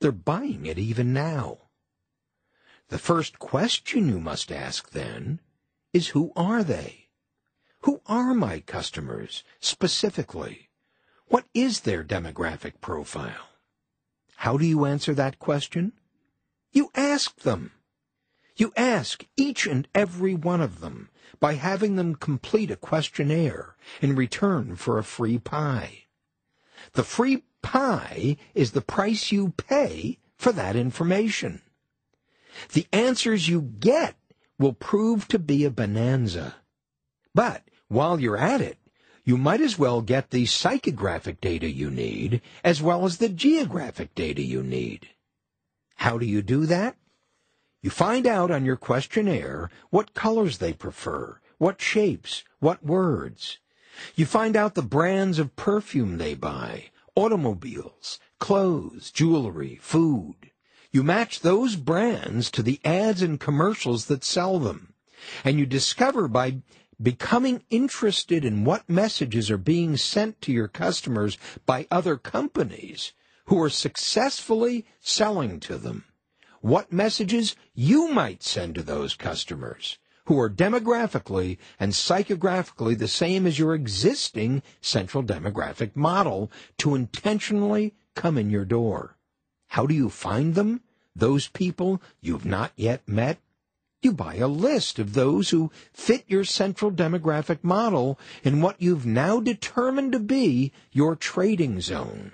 Speaker 1: They're buying it even now. The first question you must ask, then, is who are they? Who are my customers specifically? What is their demographic profile? How do you answer that question? You ask them. You ask each and every one of them by having them complete a questionnaire in return for a free pie. The free pie is the price you pay for that information. The answers you get will prove to be a bonanza. But while you're at it, you might as well get the psychographic data you need as well as the geographic data you need. How do you do that? You find out on your questionnaire what colors they prefer, what shapes, what words. You find out the brands of perfume they buy, automobiles, clothes, jewelry, food. You match those brands to the ads and commercials that sell them. And you discover by becoming interested in what messages are being sent to your customers by other companies who are successfully selling to them. What messages you might send to those customers who are demographically and psychographically the same as your existing central demographic model to intentionally come in your door. How do you find them? Those people you've not yet met you buy a list of those who fit your central demographic model in what you've now determined to be your trading zone.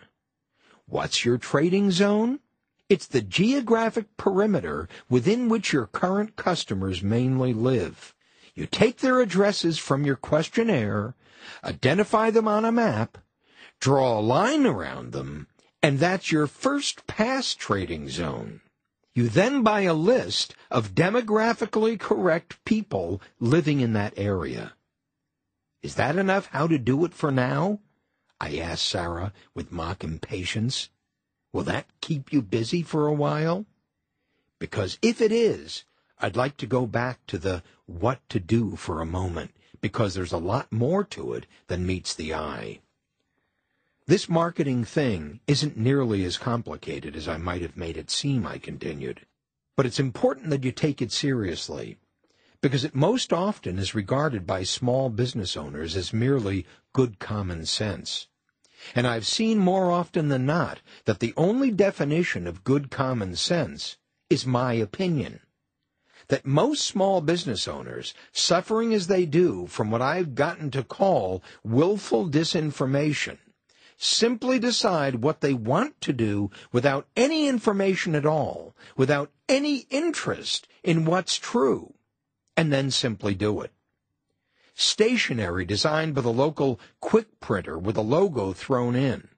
Speaker 1: What's your trading zone? It's the geographic perimeter within which your current customers mainly live. You take their addresses from your questionnaire, identify them on a map, draw a line around them, and that's your first pass trading zone. You then buy a list of demographically correct people living in that area. Is that enough how to do it for now? I asked Sarah with mock impatience. Will that keep you busy for a while? Because if it is, I'd like to go back to the what to do for a moment, because there's a lot more to it than meets the eye. This marketing thing isn't nearly as complicated as I might have made it seem, I continued. But it's important that you take it seriously, because it most often is regarded by small business owners as merely good common sense. And I've seen more often than not that the only definition of good common sense is my opinion. That most small business owners, suffering as they do from what I've gotten to call willful disinformation, simply decide what they want to do without any information at all, without any interest in what's true, and then simply do it. Stationery designed by the local quick printer with a logo thrown in,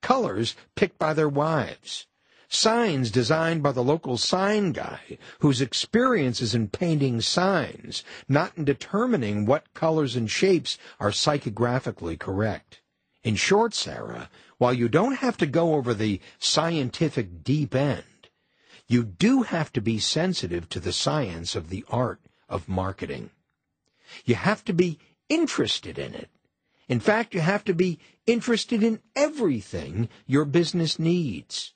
Speaker 1: colors picked by their wives, signs designed by the local sign guy whose experience is in painting signs, not in determining what colors and shapes are psychographically correct. In short, Sarah, while you don't have to go over the scientific deep end, you do have to be sensitive to the science of the art of marketing. You have to be interested in it. In fact, you have to be interested in everything your business needs.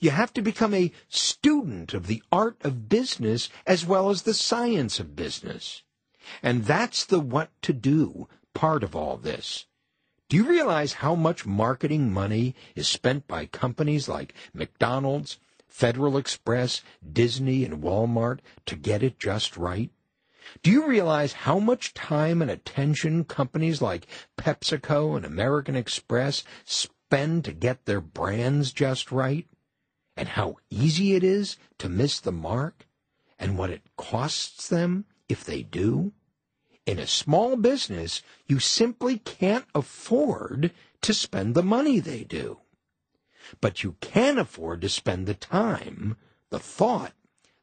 Speaker 1: You have to become a student of the art of business as well as the science of business. And that's the what to do part of all this. Do you realize how much marketing money is spent by companies like McDonald's, Federal Express, Disney, and Walmart to get it just right? Do you realize how much time and attention companies like PepsiCo and American Express spend to get their brands just right? And how easy it is to miss the mark? And what it costs them if they do? In a small business, you simply can't afford to spend the money they do. But you can afford to spend the time, the thought,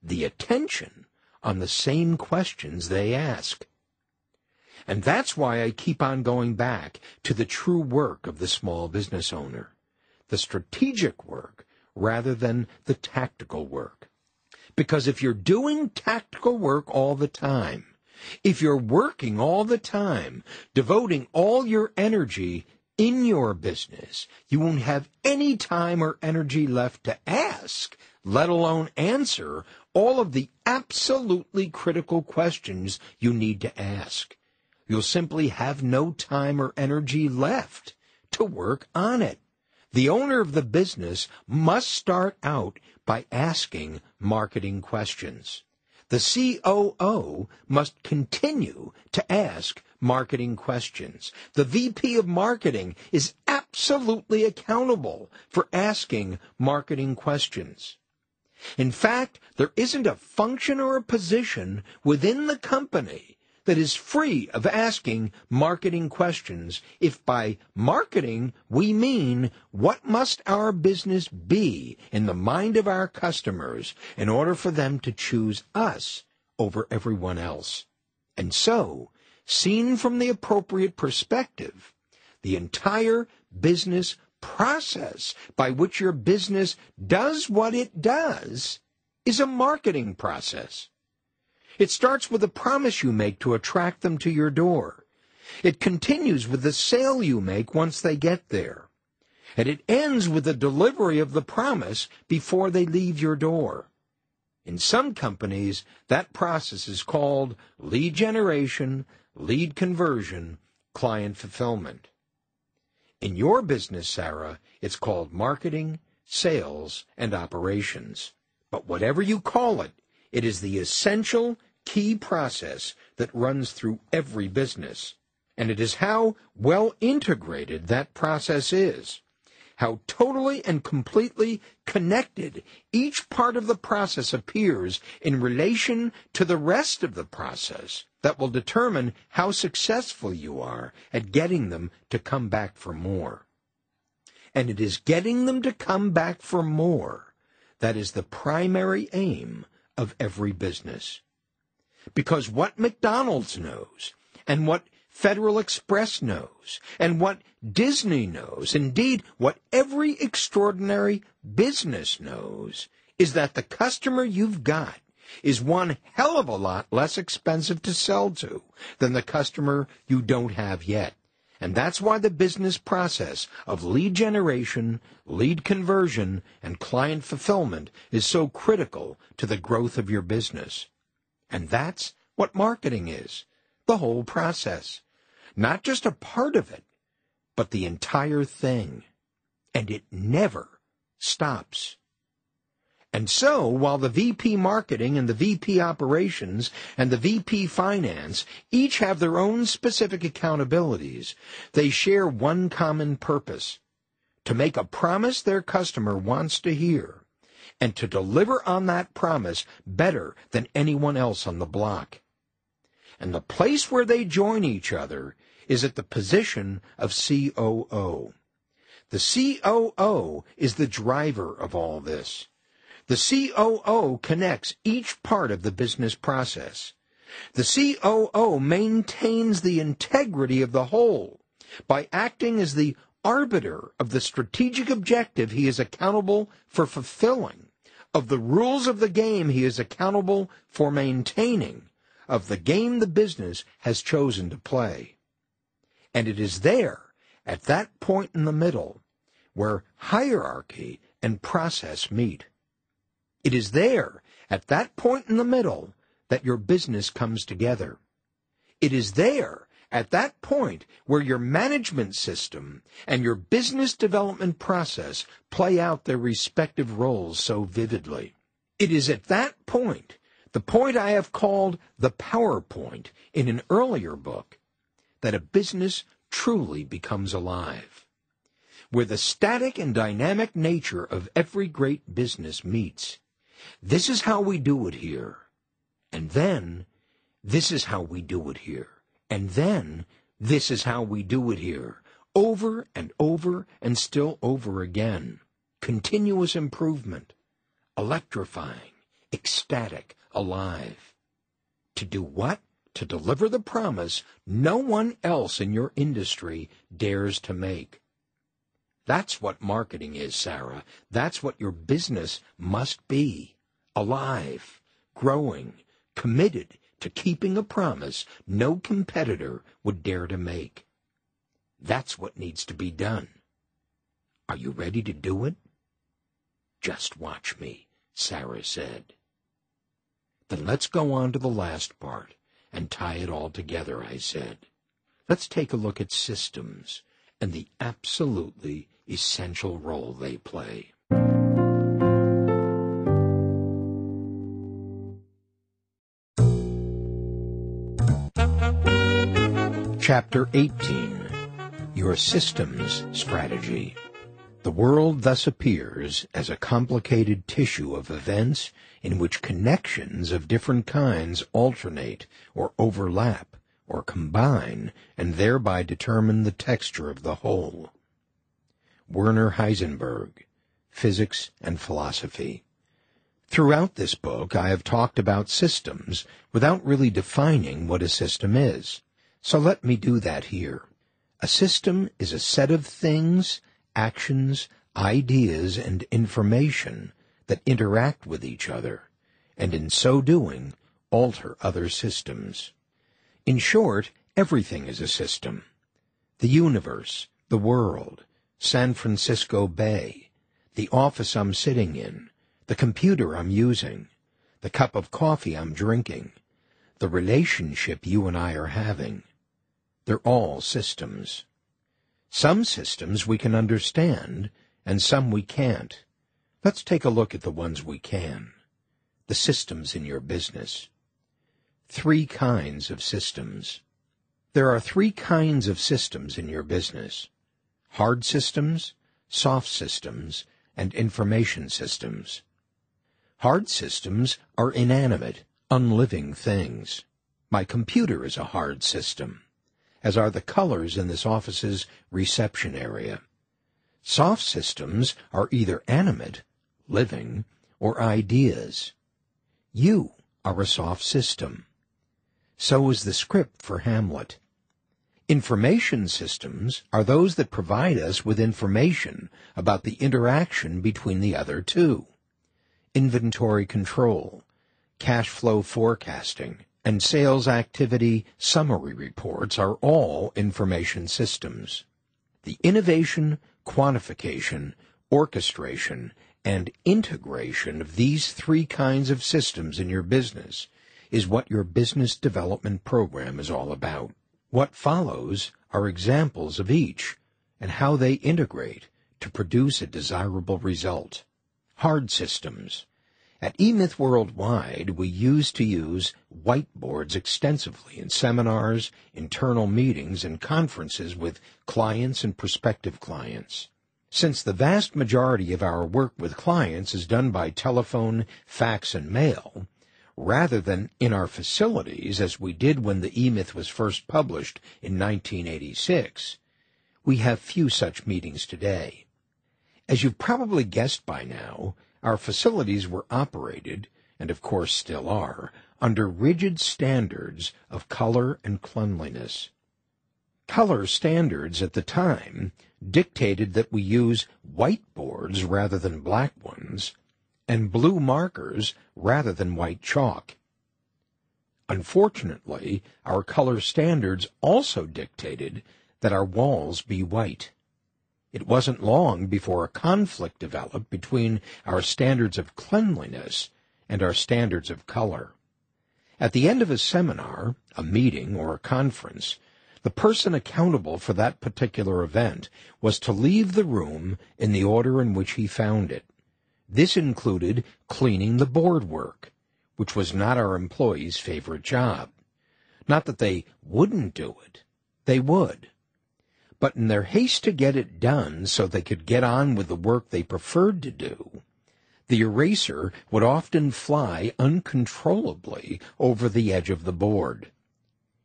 Speaker 1: the attention on the same questions they ask. And that's why I keep on going back to the true work of the small business owner, the strategic work rather than the tactical work. Because if you're doing tactical work all the time, if you're working all the time, devoting all your energy in your business, you won't have any time or energy left to ask, let alone answer all of the absolutely critical questions you need to ask. You'll simply have no time or energy left to work on it. The owner of the business must start out by asking marketing questions. The COO must continue to ask marketing questions. The VP of marketing is absolutely accountable for asking marketing questions. In fact, there isn't a function or a position within the company that is free of asking marketing questions if by marketing we mean what must our business be in the mind of our customers in order for them to choose us over everyone else. And so, seen from the appropriate perspective, the entire business process by which your business does what it does is a marketing process. It starts with a promise you make to attract them to your door. It continues with the sale you make once they get there. And it ends with the delivery of the promise before they leave your door. In some companies, that process is called lead generation, lead conversion, client fulfillment. In your business, Sarah, it's called marketing, sales, and operations. But whatever you call it, it is the essential key process that runs through every business. And it is how well integrated that process is, how totally and completely connected each part of the process appears in relation to the rest of the process that will determine how successful you are at getting them to come back for more. And it is getting them to come back for more that is the primary aim of every business. Because what McDonald's knows and what Federal Express knows, and what Disney knows, indeed, what every extraordinary business knows, is that the customer you've got is one hell of a lot less expensive to sell to than the customer you don't have yet. And that's why the business process of lead generation, lead conversion, and client fulfillment is so critical to the growth of your business. And that's what marketing is. The whole process. Not just a part of it, but the entire thing. And it never stops. And so, while the VP marketing and the VP operations and the VP finance each have their own specific accountabilities, they share one common purpose to make a promise their customer wants to hear and to deliver on that promise better than anyone else on the block. And the place where they join each other is at the position of COO. The COO is the driver of all this. The COO connects each part of the business process. The COO maintains the integrity of the whole by acting as the arbiter of the strategic objective he is accountable for fulfilling, of the rules of the game he is accountable for maintaining, of the game the business has chosen to play. And it is there, at that point in the middle, where hierarchy and process meet. It is there, at that point in the middle, that your business comes together. It is there, at that point, where your management system and your business development process play out their respective roles so vividly. It is at that point, the point I have called the PowerPoint in an earlier book, that a business truly becomes alive. Where the static and dynamic nature of every great business meets. This is how we do it here. And then, this is how we do it here. And then, this is how we do it here. Over and over and still over again. Continuous improvement. Electrifying. Ecstatic. Alive. To do what? to deliver the promise no one else in your industry dares to make. That's what marketing is, Sarah. That's what your business must be. Alive, growing, committed to keeping a promise no competitor would dare to make. That's what needs to be done. Are you ready to do it? Just watch me, Sarah said. Then let's go on to the last part and tie it all together, I said. Let's take a look at systems and the absolutely essential role they play. Chapter 18 Your Systems Strategy The world thus appears as a complicated tissue of events in which connections of different kinds alternate or overlap or combine and thereby determine the texture of the whole. Werner Heisenberg, Physics and Philosophy. Throughout this book, I have talked about systems without really defining what a system is. So let me do that here. A system is a set of things, actions, ideas, and information that interact with each other, and in so doing, alter other systems. In short, everything is a system. The universe, the world, San Francisco Bay, the office I'm sitting in, the computer I'm using, the cup of coffee I'm drinking, the relationship you and I are having. They're all systems. Some systems we can understand, and some we can't. Let's take a look at the ones we can. The systems in your business. Three kinds of systems. There are three kinds of systems in your business. Hard systems, soft systems, and information systems. Hard systems are inanimate, unliving things. My computer is a hard system, as are the colors in this office's reception area. Soft systems are either animate, living, or ideas. You are a soft system. So is the script for Hamlet. Information systems are those that provide us with information about the interaction between the other two. Inventory control, cash flow forecasting, and sales activity summary reports are all information systems. The innovation, quantification, orchestration, and integration of these three kinds of systems in your business is what your business development program is all about. What follows are examples of each and how they integrate to produce a desirable result. Hard systems. At E-Myth Worldwide, we used to use whiteboards extensively in seminars, internal meetings, and conferences with clients and prospective clients. Since the vast majority of our work with clients is done by telephone, fax, and mail, rather than in our facilities as we did when the E-Myth was first published in 1986, we have few such meetings today. As you've probably guessed by now, our facilities were operated, and of course still are, under rigid standards of color and cleanliness. Color standards at the time dictated that we use white boards rather than black ones, and blue markers rather than white chalk. Unfortunately, our color standards also dictated that our walls be white. It wasn't long before a conflict developed between our standards of cleanliness and our standards of color. At the end of a seminar, a meeting, or a conference, the person accountable for that particular event was to leave the room in the order in which he found it. This included cleaning the board work, which was not our employees' favorite job. Not that they wouldn't do it. They would. But in their haste to get it done so they could get on with the work they preferred to do, the eraser would often fly uncontrollably over the edge of the board.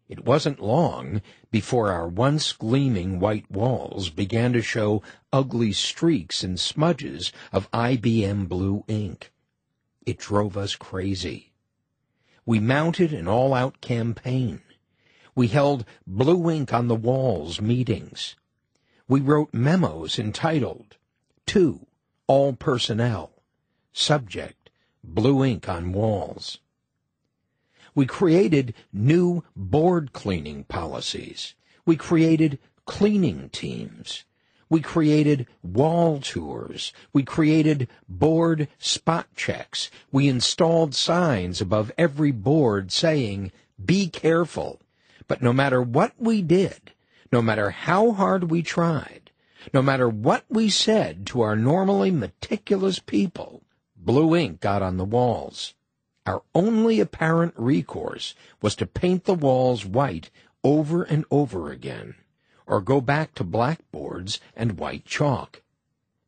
Speaker 1: It wasn't long before our once gleaming white walls began to show ugly streaks and smudges of IBM blue ink. It drove us crazy. We mounted an all-out campaign. We held blue ink on the walls meetings. We wrote memos entitled, To All Personnel, Subject, Blue Ink on Walls. We created new board cleaning policies. We created cleaning teams. We created wall tours. We created board spot checks. We installed signs above every board saying, be careful. But no matter what we did, no matter how hard we tried, no matter what we said to our normally meticulous people, blue ink got on the walls. Our only apparent recourse was to paint the walls white over and over again, or go back to blackboards and white chalk.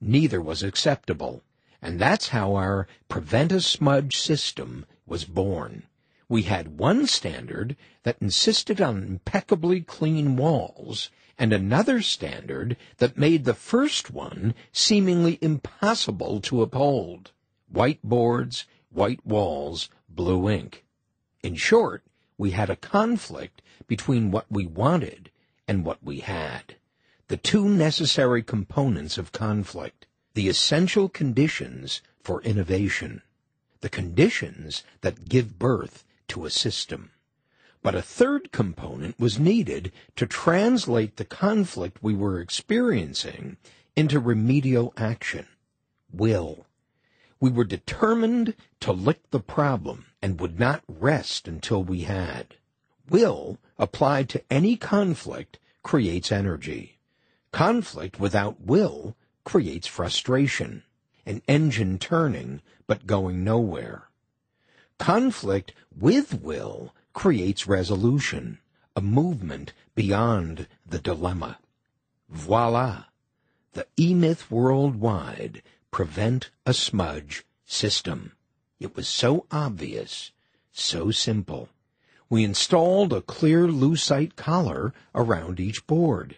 Speaker 1: Neither was acceptable, and that's how our Prevent a Smudge system was born. We had one standard that insisted on impeccably clean walls, and another standard that made the first one seemingly impossible to uphold. White boards white walls, blue ink. In short, we had a conflict between what we wanted and what we had. The two necessary components of conflict, the essential conditions for innovation, the conditions that give birth to a system. But a third component was needed to translate the conflict we were experiencing into remedial action. Will. We were determined to lick the problem and would not rest until we had. Will, applied to any conflict, creates energy. Conflict without will creates frustration, an engine turning but going nowhere. Conflict with will creates resolution, a movement beyond the dilemma. Voila! the E-Myth Worldwide Prevent a Smudge system. It was so obvious, so simple. We installed a clear lucite collar around each board.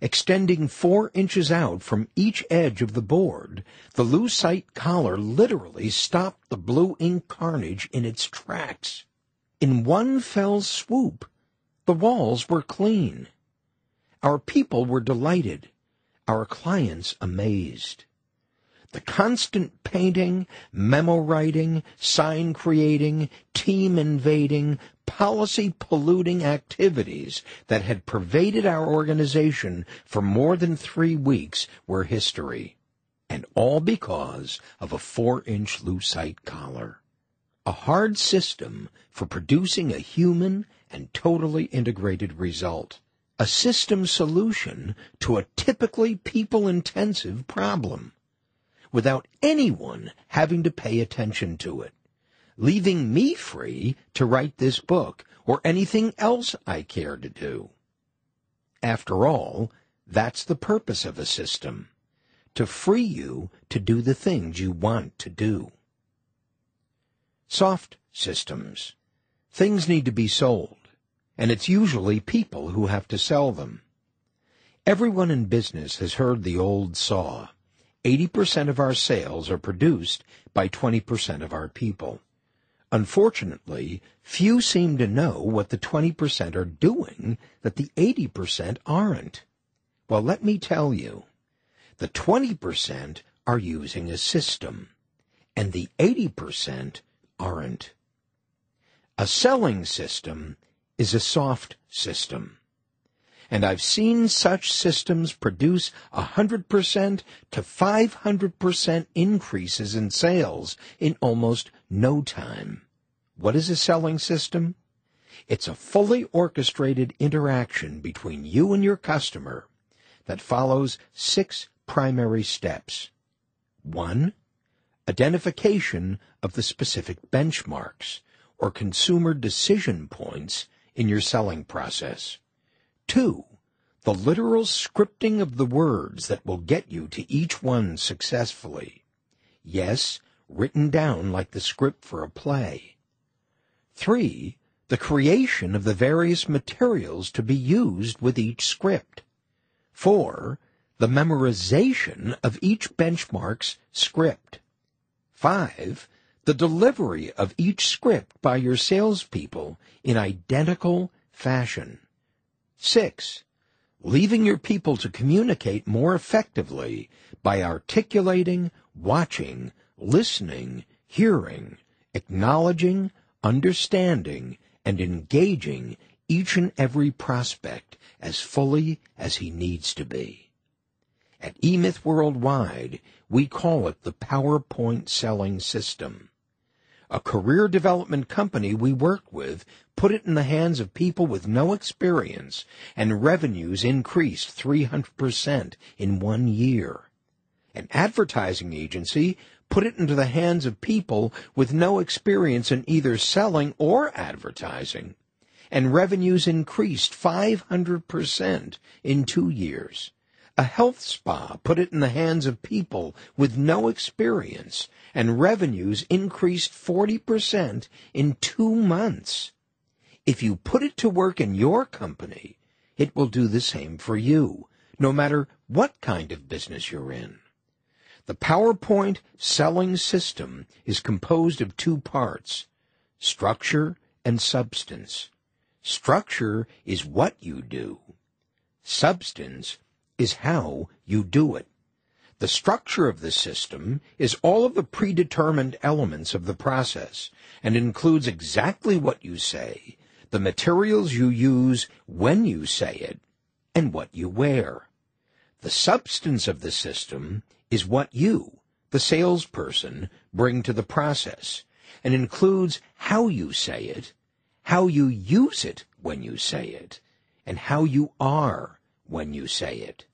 Speaker 1: Extending four inches out from each edge of the board, the lucite collar literally stopped the blue ink carnage in its tracks. In one fell swoop, the walls were clean. Our people were delighted, our clients amazed. The constant painting, memo writing, sign creating, team invading, policy polluting activities that had pervaded our organization for more than three weeks were history. And all because of a four inch lucite collar. A hard system for producing a human and totally integrated result. A system solution to a typically people intensive problem without anyone having to pay attention to it, leaving me free to write this book or anything else I care to do. After all, that's the purpose of a system, to free you to do the things you want to do. Soft systems. Things need to be sold, and it's usually people who have to sell them. Everyone in business has heard the old saw, 80% of our sales are produced by 20% of our people. Unfortunately, few seem to know what the 20% are doing that the 80% aren't. Well, let me tell you. The 20% are using a system, and the 80% aren't. A selling system is a soft system and I've seen such systems produce 100% to 500% increases in sales in almost no time. What is a selling system? It's a fully orchestrated interaction between you and your customer that follows six primary steps. One, identification of the specific benchmarks or consumer decision points in your selling process. Two, the literal scripting of the words that will get you to each one successfully. Yes, written down like the script for a play. Three, the creation of the various materials to be used with each script. Four, the memorization of each benchmark's script. Five, the delivery of each script by your salespeople in identical fashion. Six, leaving your people to communicate more effectively by articulating, watching, listening, hearing, acknowledging, understanding, and engaging each and every prospect as fully as he needs to be. At E-Myth Worldwide, we call it the PowerPoint selling system. A career development company we work with put it in the hands of people with no experience, and revenues increased 300% in one year. An advertising agency put it into the hands of people with no experience in either selling or advertising, and revenues increased 500% in two years. A health spa put it in the hands of people with no experience, and revenues increased 40% in two months. If you put it to work in your company, it will do the same for you, no matter what kind of business you're in. The PowerPoint selling system is composed of two parts, structure and substance. Structure is what you do. Substance is how you do it. The structure of the system is all of the predetermined elements of the process and includes exactly what you say, the materials you use when you say it, and what you wear. The substance of the system is what you, the salesperson, bring to the process and includes how you say it, how you use it when you say it, and how you are when you say it.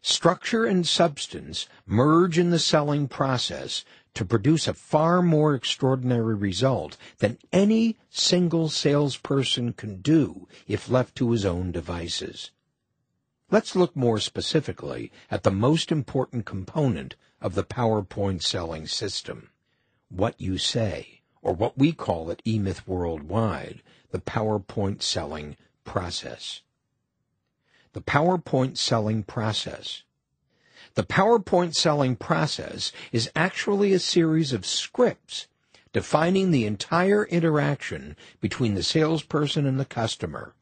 Speaker 1: Structure and substance merge in the selling process to produce a far more extraordinary result than any single salesperson can do if left to his own devices. Let's look more specifically at the most important component of the PowerPoint selling system, what you say, or what we call at E-Myth Worldwide, the PowerPoint selling process. The PowerPoint selling process. The PowerPoint selling process is actually a series of scripts defining the entire interaction between the salesperson and the customer.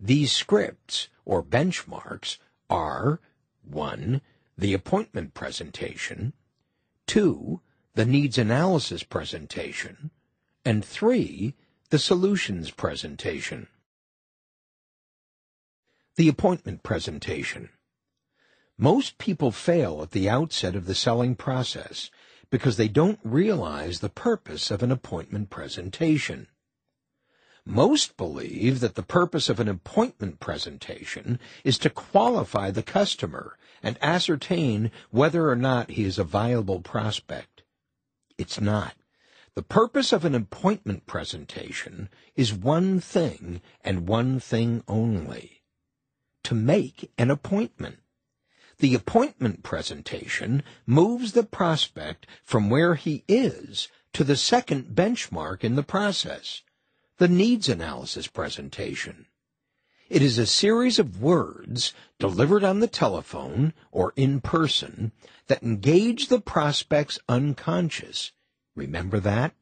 Speaker 1: These scripts or benchmarks are 1. The appointment presentation, 2. The needs analysis presentation, and 3. The solutions presentation. The appointment presentation. Most people fail at the outset of the selling process because they don't realize the purpose of an appointment presentation. Most believe that the purpose of an appointment presentation is to qualify the customer and ascertain whether or not he is a viable prospect. It's not. The purpose of an appointment presentation is one thing and one thing only. To make an appointment. The appointment presentation moves the prospect from where he is to the second benchmark in the process the needs analysis presentation. It is a series of words delivered on the telephone or in person that engage the prospect's unconscious. Remember that?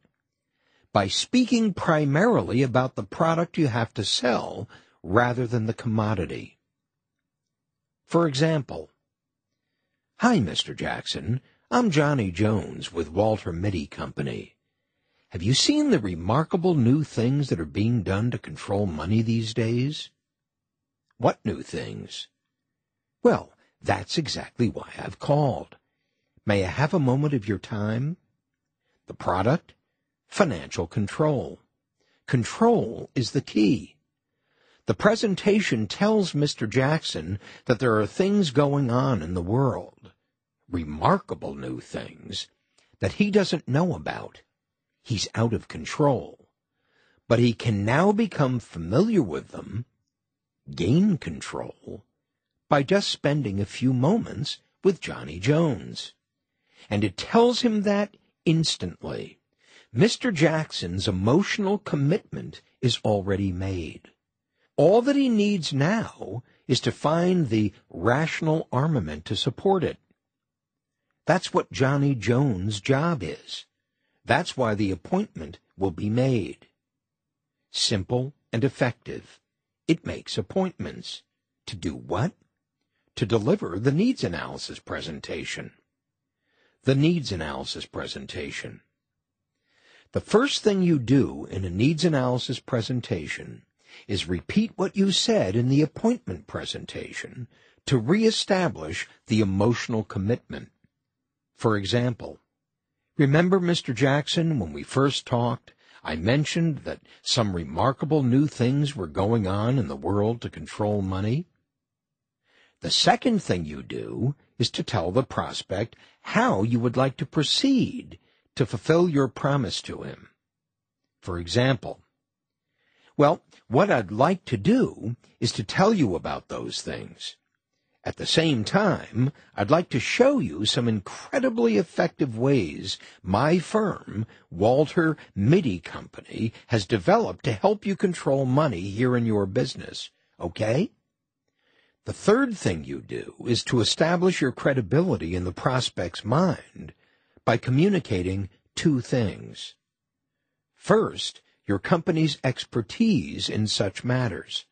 Speaker 1: By speaking primarily about the product you have to sell rather than the commodity. For example, Hi, Mr. Jackson. I'm Johnny Jones with Walter Mitty Company. Have you seen the remarkable new things that are being done to control money these days? What new things? Well, that's exactly why I've called. May I have a moment of your time? The product? Financial control. Control is the key. The presentation tells Mr. Jackson that there are things going on in the world, remarkable new things, that he doesn't know about he's out of control. But he can now become familiar with them, gain control, by just spending a few moments with Johnny Jones. And it tells him that instantly. Mr. Jackson's emotional commitment is already made. All that he needs now is to find the rational armament to support it. That's what Johnny Jones' job is. That's why the appointment will be made. Simple and effective. It makes appointments. To do what? To deliver the needs analysis presentation. The needs analysis presentation. The first thing you do in a needs analysis presentation is repeat what you said in the appointment presentation to reestablish the emotional commitment. For example, Remember, Mr. Jackson, when we first talked, I mentioned that some remarkable new things were going on in the world to control money? The second thing you do is to tell the prospect how you would like to proceed to fulfill your promise to him. For example, well, what I'd like to do is to tell you about those things. At the same time, I'd like to show you some incredibly effective ways my firm, Walter Mitty Company, has developed to help you control money here in your business. Okay? The third thing you do is to establish your credibility in the prospect's mind by communicating two things. First, your company's expertise in such matters.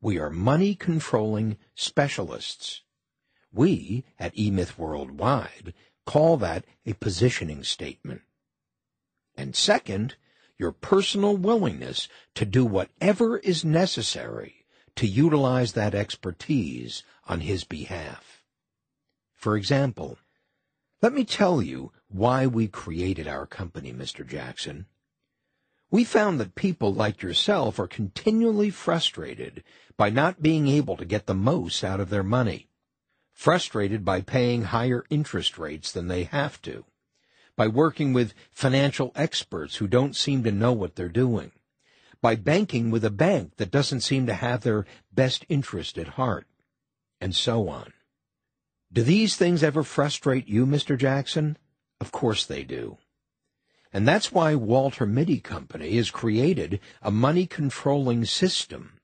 Speaker 1: We are money controlling specialists. We, at E-Myth Worldwide, call that a positioning statement. And second, your personal willingness to do whatever is necessary to utilize that expertise on his behalf. For example, let me tell you why we created our company, Mr. Jackson. We found that people like yourself are continually frustrated by not being able to get the most out of their money, frustrated by paying higher interest rates than they have to, by working with financial experts who don't seem to know what they're doing, by banking with a bank that doesn't seem to have their best interest at heart. and so on. Do these things ever frustrate you, Mr. Jackson? Of course they do. And that's why Walter Mitty Company has created a money controlling system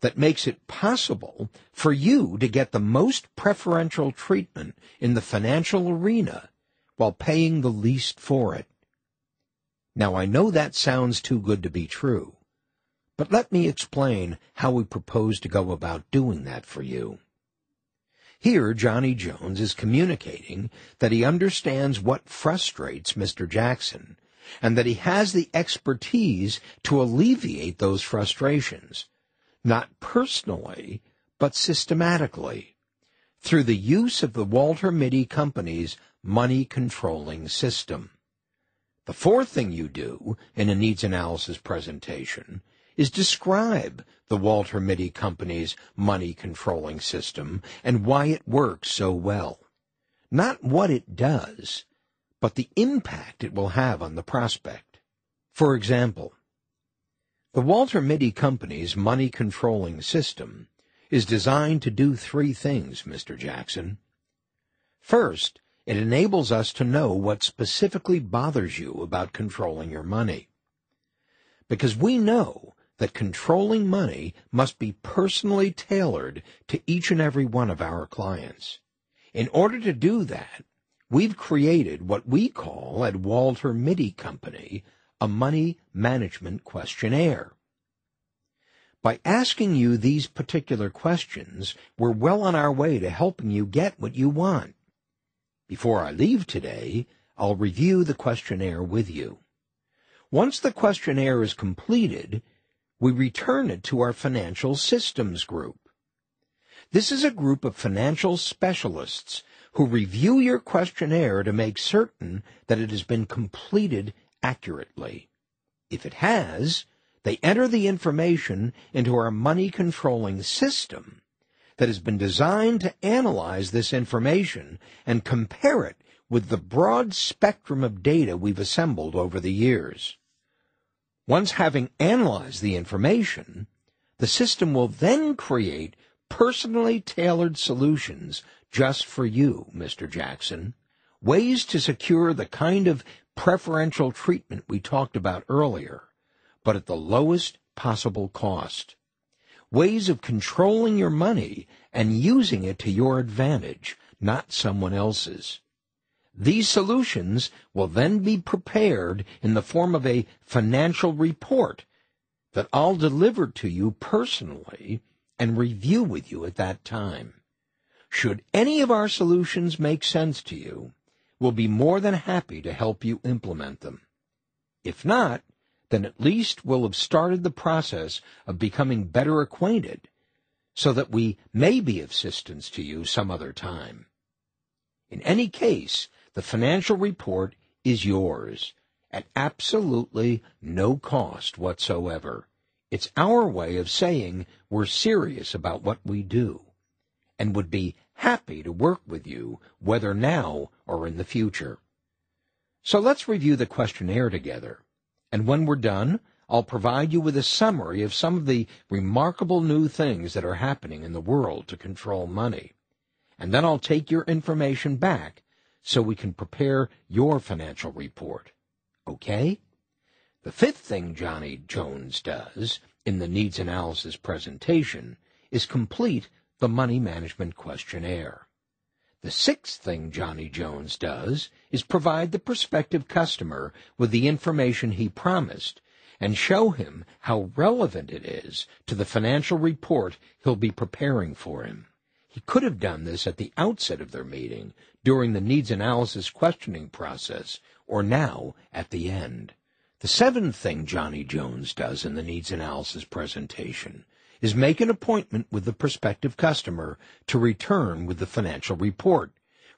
Speaker 1: that makes it possible for you to get the most preferential treatment in the financial arena while paying the least for it. Now I know that sounds too good to be true, but let me explain how we propose to go about doing that for you. Here, Johnny Jones is communicating that he understands what frustrates Mr. Jackson and that he has the expertise to alleviate those frustrations, not personally, but systematically, through the use of the Walter Mitty Company's money controlling system. The fourth thing you do in a needs analysis presentation is describe the Walter Mitty Company's money controlling system and why it works so well. Not what it does, but the impact it will have on the prospect. For example, the Walter Mitty Company's money controlling system is designed to do three things, Mr. Jackson. First, it enables us to know what specifically bothers you about controlling your money. Because we know that controlling money must be personally tailored to each and every one of our clients. In order to do that, we've created what we call at Walter Mitty Company a money management questionnaire. By asking you these particular questions, we're well on our way to helping you get what you want. Before I leave today, I'll review the questionnaire with you. Once the questionnaire is completed, we return it to our financial systems group. This is a group of financial specialists who review your questionnaire to make certain that it has been completed accurately. If it has, they enter the information into our money controlling system that has been designed to analyze this information and compare it with the broad spectrum of data we've assembled over the years. Once having analyzed the information, the system will then create personally tailored solutions just for you, Mr. Jackson, ways to secure the kind of preferential treatment we talked about earlier, but at the lowest possible cost ways of controlling your money and using it to your advantage, not someone else's. These solutions will then be prepared in the form of a financial report that I'll deliver to you personally and review with you at that time. Should any of our solutions make sense to you, we'll be more than happy to help you implement them. If not, then at least we'll have started the process of becoming better acquainted so that we may be of assistance to you some other time. In any case, the financial report is yours at absolutely no cost whatsoever. It's our way of saying we're serious about what we do and would be happy to work with you whether now or in the future. So let's review the questionnaire together. And when we're done, I'll provide you with a summary of some of the remarkable new things that are happening in the world to control money. And then I'll take your information back so we can prepare your financial report. Okay? The fifth thing Johnny Jones does in the needs analysis presentation is complete the money management questionnaire. The sixth thing Johnny Jones does is provide the prospective customer with the information he promised and show him how relevant it is to the financial report he'll be preparing for him. He could have done this at the outset of their meeting, during the needs analysis questioning process, or now at the end. The seventh thing Johnny Jones does in the needs analysis presentation is make an appointment with the prospective customer to return with the financial report,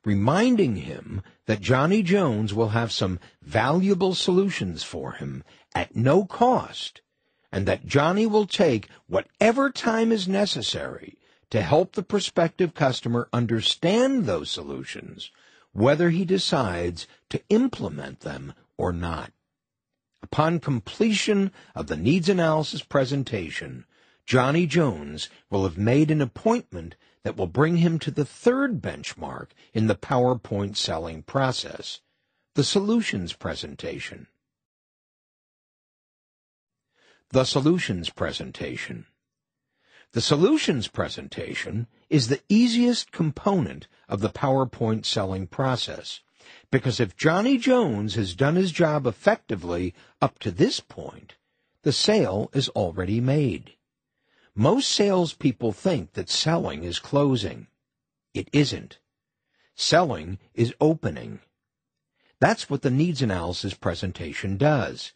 Speaker 1: reminding him that Johnny Jones will have some valuable solutions for him at no cost, and that Johnny will take whatever time is necessary to help the prospective customer understand those solutions, whether he decides to implement them or not. Upon completion of the needs analysis presentation, Johnny Jones will have made an appointment that will bring him to the third benchmark in the PowerPoint selling process, the solutions presentation. The solutions presentation. The solutions presentation is the easiest component of the PowerPoint selling process. Because if Johnny Jones has done his job effectively up to this point, the sale is already made. Most salespeople think that selling is closing. It isn't. Selling is opening. That's what the needs analysis presentation does.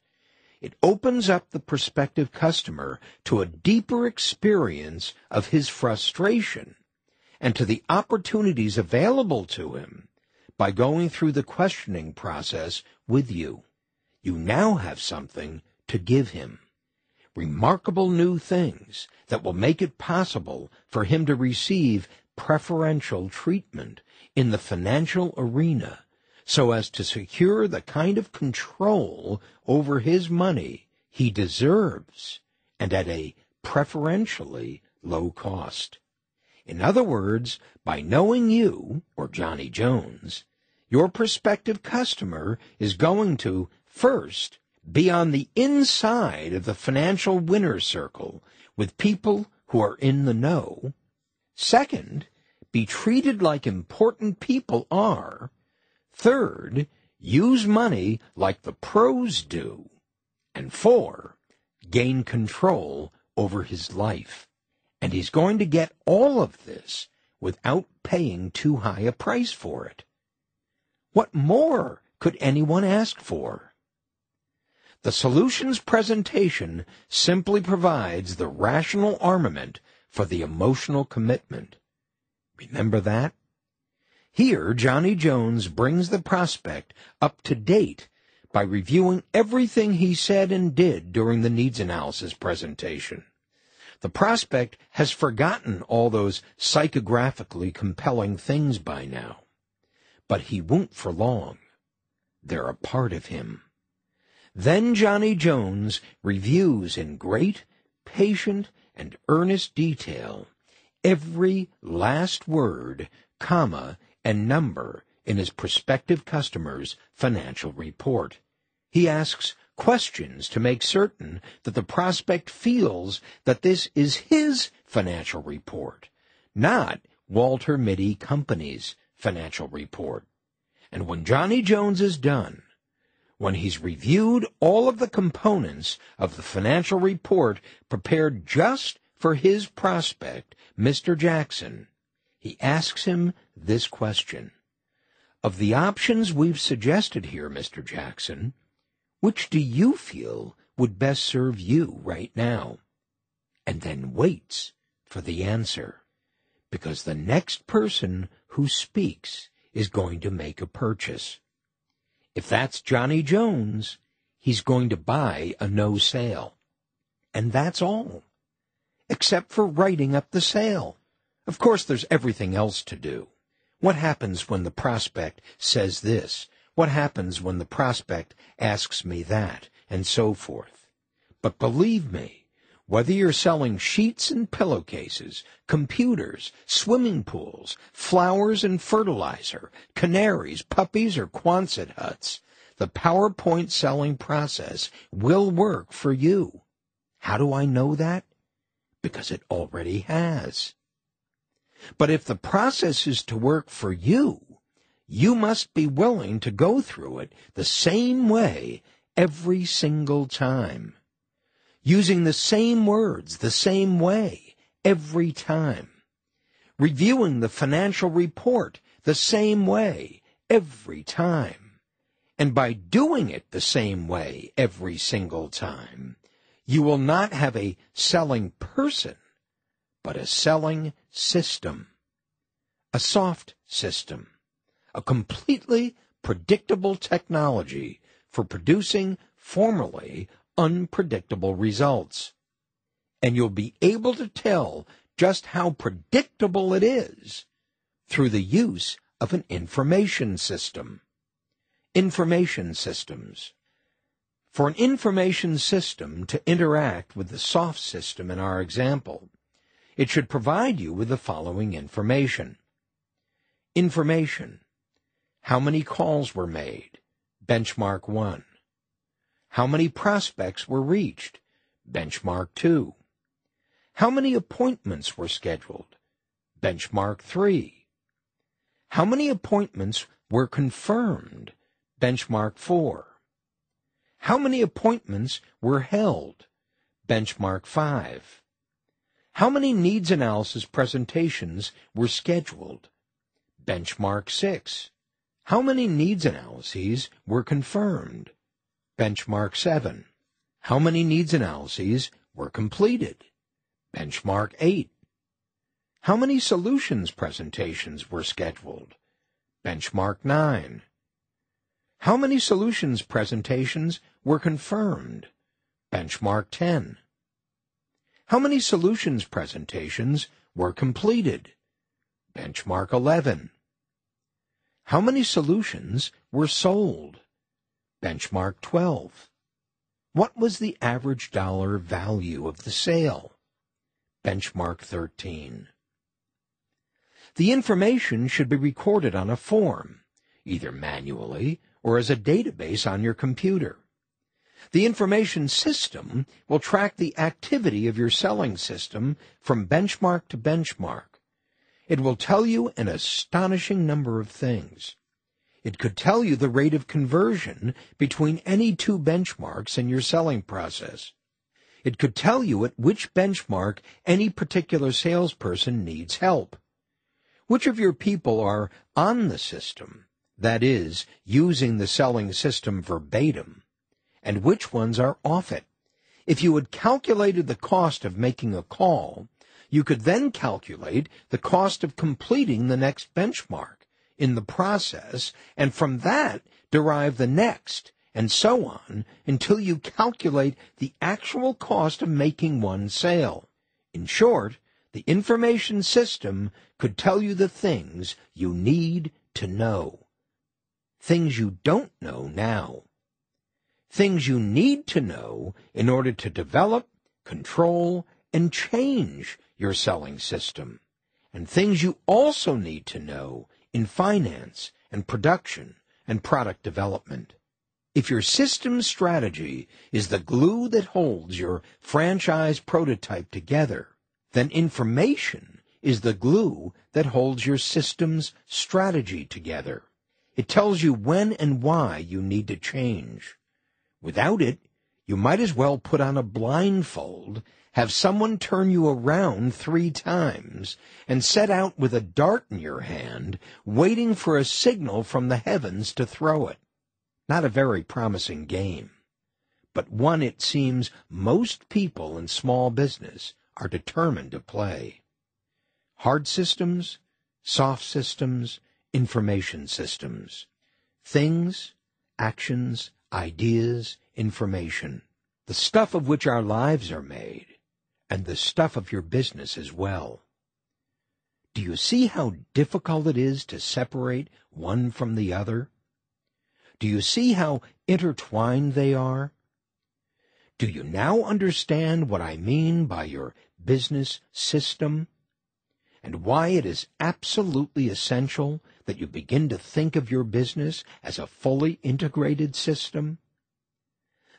Speaker 1: It opens up the prospective customer to a deeper experience of his frustration and to the opportunities available to him by going through the questioning process with you. You now have something to give him remarkable new things that will make it possible for him to receive preferential treatment in the financial arena so as to secure the kind of control over his money he deserves and at a preferentially low cost. In other words, by knowing you, or Johnny Jones, your prospective customer is going to, first, be on the inside of the financial winner's circle with people who are in the know. Second, be treated like important people are. Third, use money like the pros do. And four, gain control over his life. And he's going to get all of this without paying too high a price for it. What more could anyone ask for? The solutions presentation simply provides the rational armament for the emotional commitment. Remember that? Here, Johnny Jones brings the prospect up to date by reviewing everything he said and did during the needs analysis presentation. The prospect has forgotten all those psychographically compelling things by now. But he won't for long. They're a part of him. Then Johnny Jones reviews in great, patient, and earnest detail every last word, comma, and number in his prospective customer's financial report. He asks questions to make certain that the prospect feels that this is his financial report, not Walter Mitty Company's financial report. And when Johnny Jones is done, when he's reviewed all of the components of the financial report prepared just for his prospect, Mr. Jackson, he asks him this question. Of the options we've suggested here, Mr. Jackson, which do you feel would best serve you right now? And then waits for the answer. Because the next person who speaks is going to make a purchase. If that's Johnny Jones, he's going to buy a no sale. And that's all. Except for writing up the sale. Of course, there's everything else to do. What happens when the prospect says this? What happens when the prospect asks me that? And so forth. But believe me, whether you're selling sheets and pillowcases, computers, swimming pools, flowers and fertilizer, canaries, puppies, or Quonset huts, the PowerPoint selling process will work for you. How do I know that? Because it already has. But if the process is to work for you, you must be willing to go through it the same way every single time using the same words the same way every time, reviewing the financial report the same way every time. And by doing it the same way every single time, you will not have a selling person, but a selling system. A soft system. A completely predictable technology for producing formally unpredictable results. And you'll be able to tell just how predictable it is through the use of an information system. Information systems. For an information system to interact with the soft system in our example, it should provide you with the following information. Information. How many calls were made? Benchmark 1. How many prospects were reached? Benchmark 2. How many appointments were scheduled? Benchmark 3. How many appointments were confirmed? Benchmark 4. How many appointments were held? Benchmark 5. How many needs analysis presentations were scheduled? Benchmark 6. How many needs analyses were confirmed? Benchmark 7. How many needs analyses were completed? Benchmark 8. How many solutions presentations were scheduled? Benchmark 9. How many solutions presentations were confirmed? Benchmark 10. How many solutions presentations were completed? Benchmark 11. How many solutions were sold? Benchmark 12. What was the average dollar value of the sale? Benchmark 13. The information should be recorded on a form, either manually or as a database on your computer. The information system will track the activity of your selling system from benchmark to benchmark. It will tell you an astonishing number of things. It could tell you the rate of conversion between any two benchmarks in your selling process. It could tell you at which benchmark any particular salesperson needs help. Which of your people are on the system, that is, using the selling system verbatim, and which ones are off it? If you had calculated the cost of making a call, you could then calculate the cost of completing the next benchmark in the process, and from that derive the next, and so on, until you calculate the actual cost of making one sale. In short, the information system could tell you the things you need to know. Things you don't know now. Things you need to know in order to develop, control, and change your selling system. And things you also need to know in finance and production and product development. If your system strategy is the glue that holds your franchise prototype together, then information is the glue that holds your system's strategy together. It tells you when and why you need to change. Without it, you might as well put on a blindfold have someone turn you around three times and set out with a dart in your hand, waiting for a signal from the heavens to throw it. Not a very promising game, but one it seems most people in small business are determined to play. Hard systems, soft systems, information systems. Things, actions, ideas, information. The stuff of which our lives are made and the stuff of your business as well. Do you see how difficult it is to separate one from the other? Do you see how intertwined they are? Do you now understand what I mean by your business system? And why it is absolutely essential that you begin to think of your business as a fully integrated system?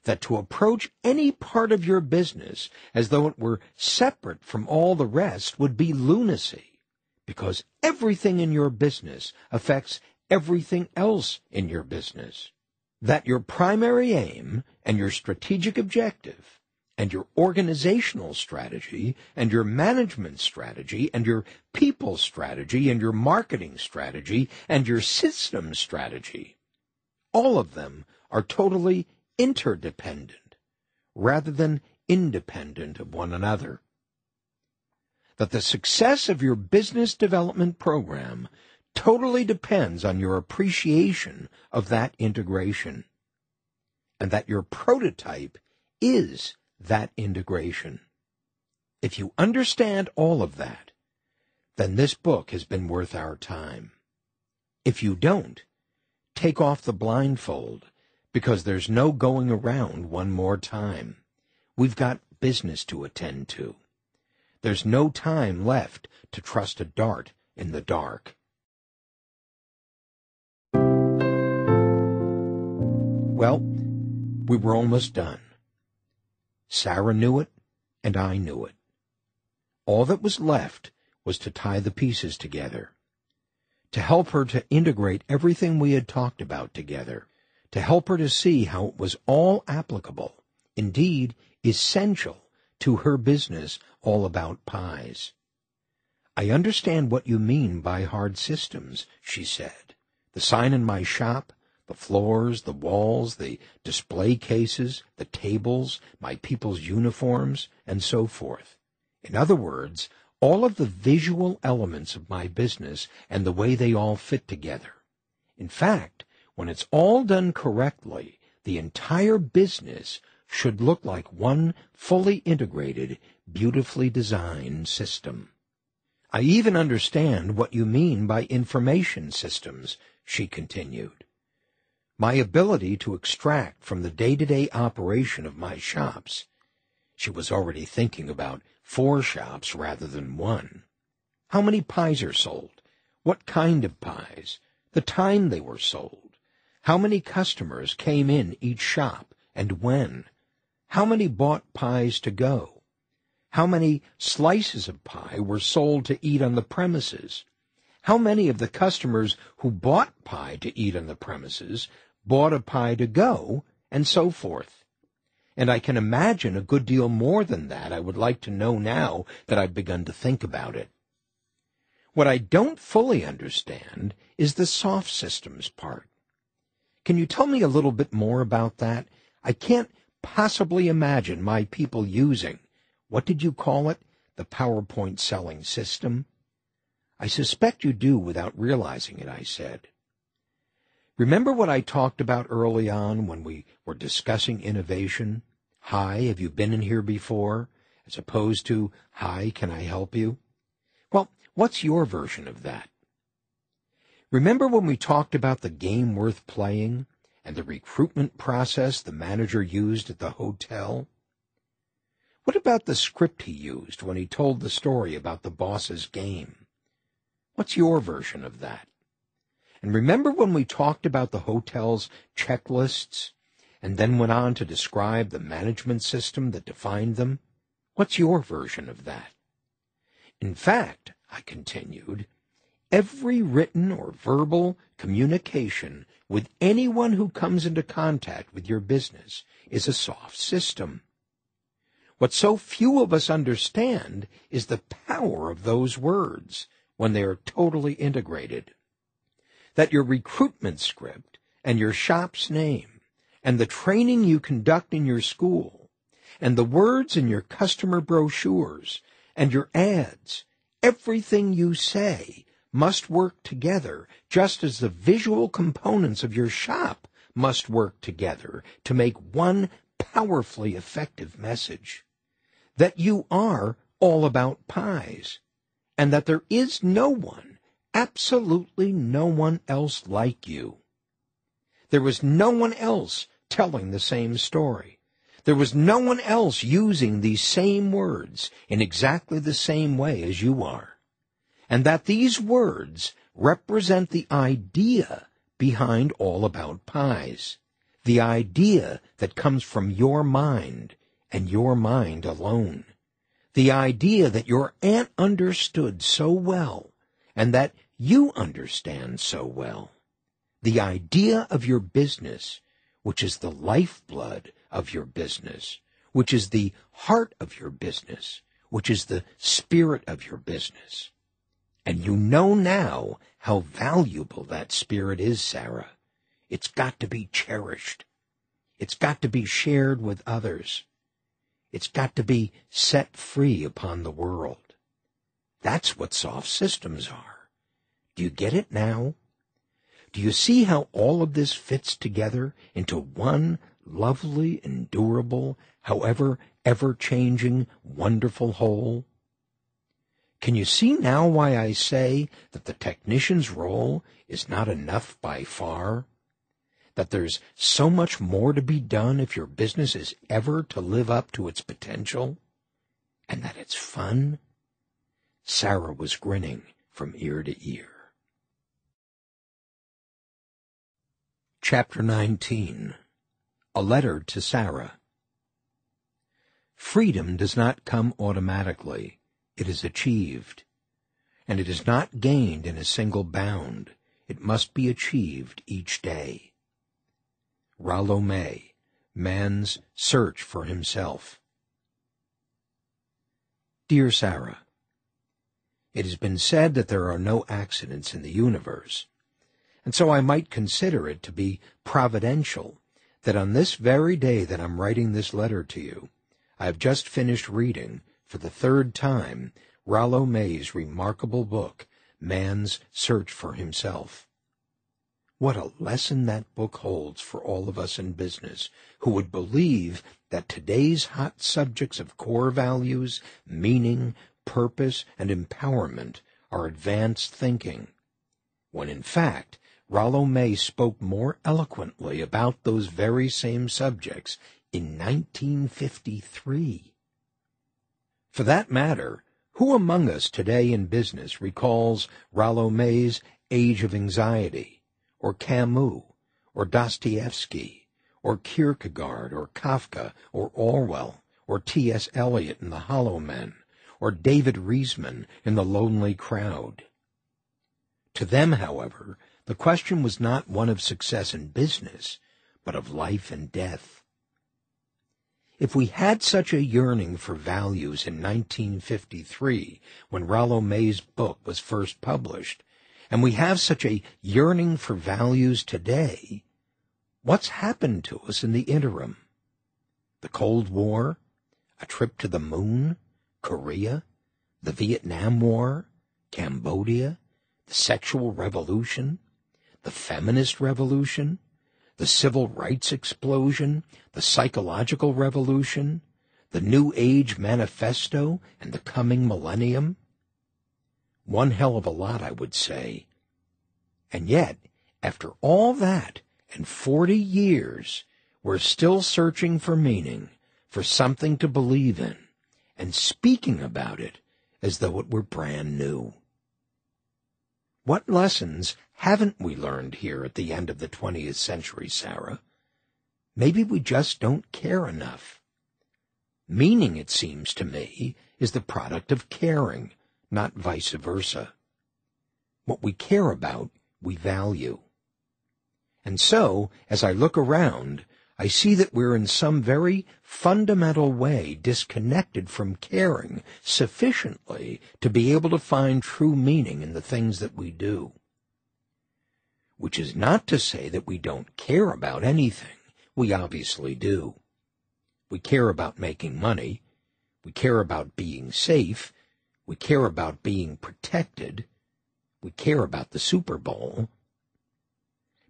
Speaker 1: That to approach any part of your business as though it were separate from all the rest would be lunacy, because everything in your business affects everything else in your business. That your primary aim and your strategic objective and your organizational strategy and your management strategy and your people strategy and your marketing strategy and your system strategy, all of them are totally interdependent rather than independent of one another. That the success of your business development program totally depends on your appreciation of that integration, and that your prototype is that integration. If you understand all of that, then this book has been worth our time. If you don't, take off the blindfold because there's no going around one more time. We've got business to attend to. There's no time left to trust a dart in the dark. Well, we were almost done. Sarah knew it, and I knew it. All that was left was to tie the pieces together, to help her to integrate everything we had talked about together, to help her to see how it was all applicable, indeed essential, to her business all about pies. I understand what you mean by hard systems, she said. The sign in my shop, the floors, the walls, the display cases, the tables, my people's uniforms, and so forth. In other words, all of the visual elements of my business and the way they all fit together. In fact, when it's all done correctly, the entire business should look like one fully integrated, beautifully designed system. I even understand what you mean by information systems, she continued. My ability to extract from the day-to-day operation of my shops, she was already thinking about four shops rather than one. How many pies are sold? What kind of pies? The time they were sold? How many customers came in each shop and when? How many bought pies to go? How many slices of pie were sold to eat on the premises? How many of the customers who bought pie to eat on the premises bought a pie to go, and so forth? And I can imagine a good deal more than that I would like to know now that I've begun to think about it. What I don't fully understand is the soft systems part. Can you tell me a little bit more about that? I can't possibly imagine my people using, what did you call it, the PowerPoint selling system? I suspect you do without realizing it, I said. Remember what I talked about early on when we were discussing innovation? Hi, have you been in here before? As opposed to, hi, can I help you? Well, what's your version of that? Remember when we talked about the game worth playing? and the recruitment process the manager used at the hotel? What about the script he used when he told the story about the boss's game? What's your version of that? And remember when we talked about the hotel's checklists and then went on to describe the management system that defined them? What's your version of that? In fact, I continued, every written or verbal communication with anyone who comes into contact with your business is a soft system. What so few of us understand is the power of those words when they are totally integrated. That your recruitment script and your shop's name and the training you conduct in your school and the words in your customer brochures and your ads, everything you say must work together, just as the visual components of your shop must work together to make one powerfully effective message. That you are all about pies, and that there is no one, absolutely no one else like you. There was no one else telling the same story. There was no one else using these same words in exactly the same way as you are and that these words represent the idea behind All About Pies, the idea that comes from your mind and your mind alone, the idea that your aunt understood so well and that you understand so well, the idea of your business, which is the lifeblood of your business, which is the heart of your business, which is the spirit of your business. And you know now how valuable that spirit is, Sarah. It's got to be cherished. It's got to be shared with others. It's got to be set free upon the world. That's what soft systems are. Do you get it now? Do you see how all of this fits together into one lovely, endurable, however ever-changing, wonderful whole? Can you see now why I say that the technician's role is not enough by far? that there's so much more to be done if your business is ever to live up to its potential? And that it's fun? Sarah was grinning from ear to ear. Chapter 19 A Letter to Sarah Freedom does not come automatically. It is achieved. And it is not gained in a single bound. It must be achieved each day. Rollo May, Man's Search for Himself. Dear Sarah, It has been said that there are no accidents in the universe, and so I might consider it to be providential that on this very day that I'm writing this letter to you, I have just finished reading, for the third time, Rollo May's remarkable book, Man's Search for Himself. What a lesson that book holds for all of us in business who would believe that today's hot subjects of core values, meaning, purpose, and empowerment are advanced thinking, when in fact Rollo May spoke more eloquently about those very same subjects in 1953. For that matter, who among us today in business recalls Rollo May's Age of Anxiety, or Camus, or Dostoevsky, or Kierkegaard, or Kafka, or Orwell, or T.S. Eliot in The Hollow Men, or David Riesman in The Lonely Crowd? To them, however, the question was not one of success in business, but of life and death. If we had such a yearning for values in 1953, when Rollo May's book was first published, and we have such a yearning for values today, what's happened to us in the interim? The Cold War? A trip to the moon? Korea? The Vietnam War? Cambodia? The sexual revolution? The feminist revolution? The civil rights explosion? The psychological revolution? The New Age Manifesto and the coming millennium? One hell of a lot, I would say. And yet, after all that, and forty years, we're still searching for meaning, for something to believe in, and speaking about it as though it were brand new. What lessons haven't we learned here at the end of the 20th century, Sarah? Maybe we just don't care enough. Meaning, it seems to me, is the product of caring, not vice versa. What we care about, we value. And so, as I look around, I see that we're in some very fundamental way disconnected from caring sufficiently to be able to find true meaning in the things that we do. Which is not to say that we don't care about anything. We obviously do. We care about making money. We care about being safe. We care about being protected. We care about the Super Bowl.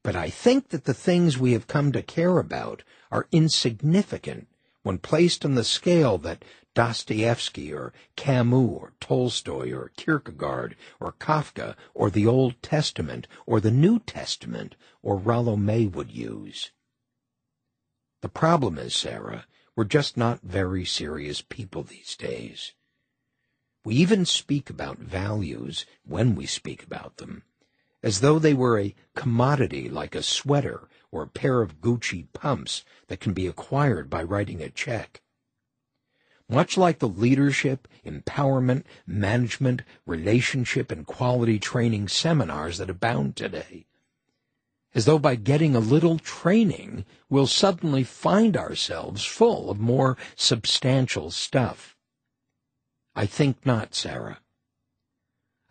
Speaker 1: But I think that the things we have come to care about are insignificant when placed on the scale that Dostoevsky or Camus or Tolstoy or Kierkegaard or Kafka or the Old Testament or the New Testament or Rollo May would use. The problem is, Sarah, we're just not very serious people these days. We even speak about values when we speak about them, as though they were a commodity like a sweater or a pair of Gucci pumps that can be acquired by writing a check. Much like the leadership, empowerment, management, relationship, and quality training seminars that abound today. As though by getting a little training, we'll suddenly find ourselves full of more substantial stuff. I think not, Sarah.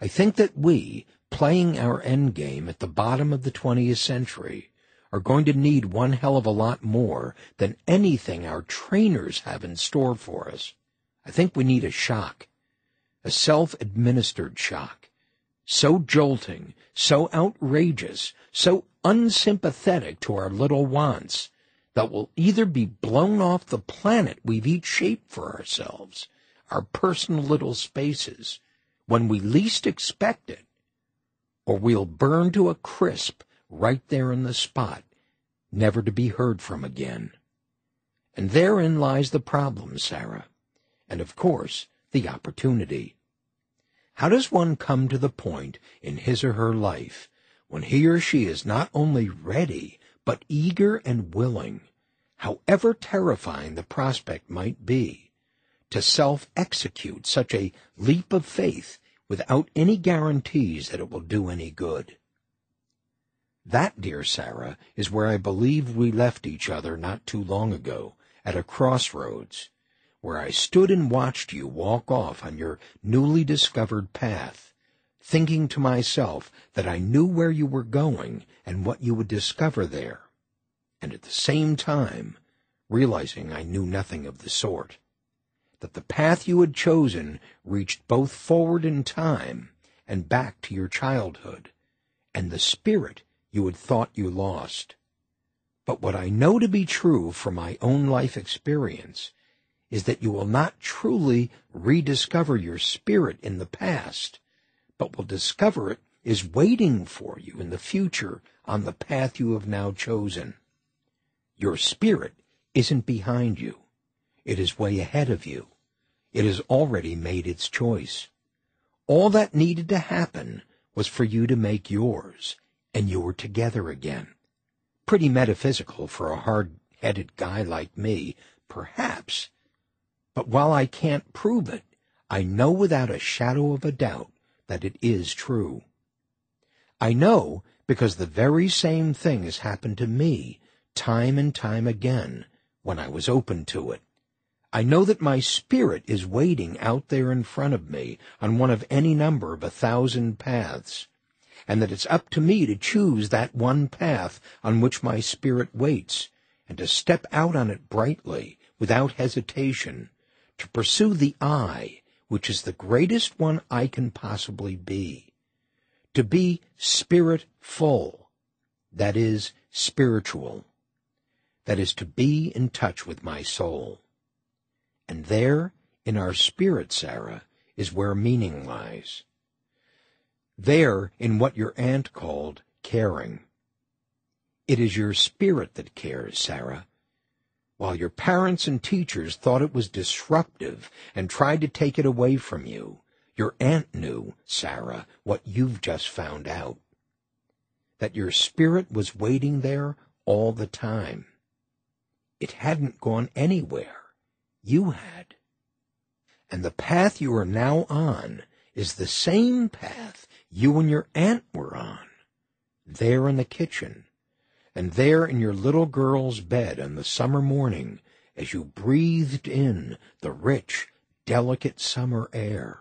Speaker 1: I think that we, playing our end game at the bottom of the 20th century, are going to need one hell of a lot more than anything our trainers have in store for us. I think we need a shock, a self-administered shock, so jolting, so outrageous, so unsympathetic to our little wants, that we'll either be blown off the planet we've each shaped for ourselves, our personal little spaces when we least expect it, or we'll burn to a crisp right there in the spot never to be heard from again. And therein lies the problem, Sarah, and of course, the opportunity. How does one come to the point in his or her life when he or she is not only ready, but eager and willing, however terrifying the prospect might be, to self-execute such a leap of faith without any guarantees that it will do any good? That, dear Sarah, is where I believe we left each other not too long ago, at a crossroads, where I stood and watched you walk off on your newly discovered path, thinking to myself that I knew where you were going and what you would discover there, and at the same time realizing I knew nothing of the sort, that the path you had chosen reached both forward in time and back to your childhood, and the spirit you had thought you lost. But what I know to be true from my own life experience is that you will not truly rediscover your spirit in the past, but will discover it is waiting for you in the future on the path you have now chosen. Your spirit isn't behind you. It is way ahead of you. It has already made its choice. All that needed to happen was for you to make yours, and you were together again. Pretty metaphysical for a hard-headed guy like me, perhaps. But while I can't prove it, I know without a shadow of a doubt that it is true. I know because the very same thing has happened to me time and time again when I was open to it. I know that my spirit is waiting out there in front of me on one of any number of a thousand paths, and that it's up to me to choose that one path on which my spirit waits, and to step out on it brightly, without hesitation, to pursue the I, which is the greatest one I can possibly be. To be spirit full, that is, spiritual. That is to be in touch with my soul. And there, in our spirit, Sarah, is where meaning lies there in what your aunt called caring. It is your spirit that cares, Sarah. While your parents and teachers thought it was disruptive and tried to take it away from you, your aunt knew, Sarah, what you've just found out. That your spirit was waiting there all the time. It hadn't gone anywhere. You had. And the path you are now on is the same path you and your aunt were on, there in the kitchen, and there in your little girl's bed on the summer morning as you breathed in the rich, delicate summer air,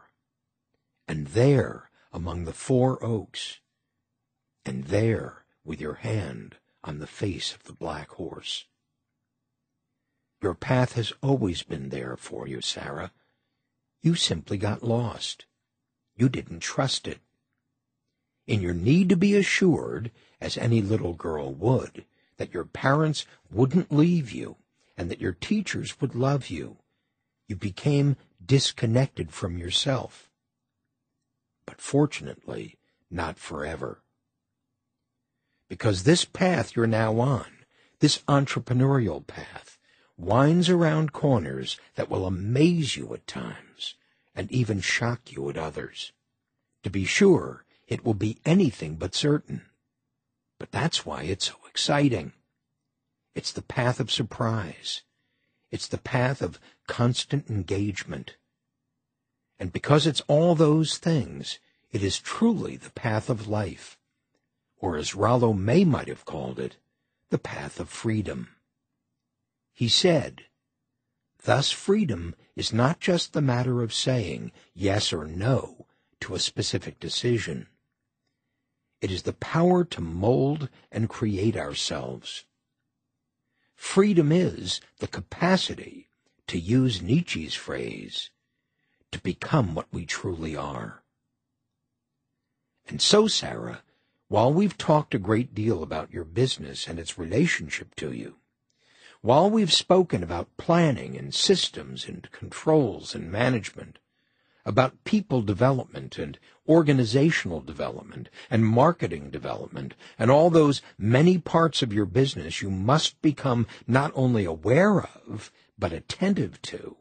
Speaker 1: and there among the four oaks, and there with your hand on the face of the black horse. Your path has always been there for you, Sarah. You simply got lost. You didn't trust it in your need to be assured, as any little girl would, that your parents wouldn't leave you and that your teachers would love you, you became disconnected from yourself. But fortunately, not forever. Because this path you're now on, this entrepreneurial path, winds around corners that will amaze you at times and even shock you at others. To be sure, it will be anything but certain. But that's why it's so exciting. It's the path of surprise. It's the path of constant engagement. And because it's all those things, it is truly the path of life. Or as Rollo May might have called it, the path of freedom. He said, Thus freedom is not just the matter of saying yes or no to a specific decision. It is the power to mold and create ourselves. Freedom is the capacity, to use Nietzsche's phrase, to become what we truly are. And so, Sarah, while we've talked a great deal about your business and its relationship to you, while we've spoken about planning and systems and controls and management, about people development and organizational development and marketing development and all those many parts of your business you must become not only aware of, but attentive to.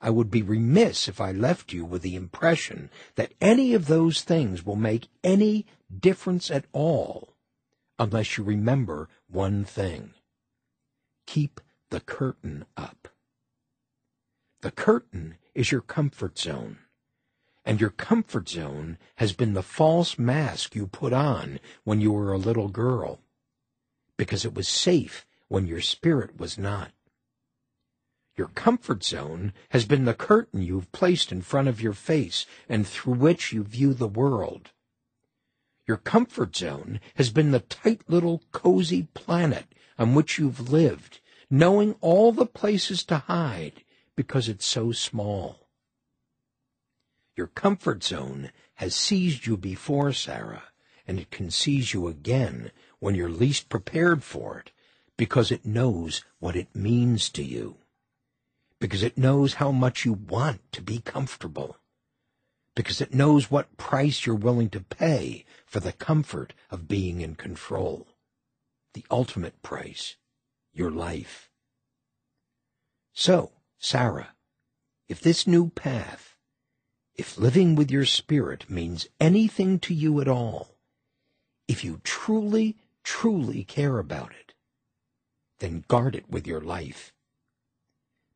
Speaker 1: I would be remiss if I left you with the impression that any of those things will make any difference at all unless you remember one thing. Keep the curtain up. The curtain is your comfort zone. And your comfort zone has been the false mask you put on when you were a little girl, because it was safe when your spirit was not. Your comfort zone has been the curtain you've placed in front of your face and through which you view the world. Your comfort zone has been the tight little cozy planet on which you've lived, knowing all the places to hide because it's so small. Your comfort zone has seized you before, Sarah, and it can seize you again when you're least prepared for it because it knows what it means to you. Because it knows how much you want to be comfortable. Because it knows what price you're willing to pay for the comfort of being in control. The ultimate price, your life. So, Sarah, if this new path, if living with your spirit means anything to you at all, if you truly, truly care about it, then guard it with your life.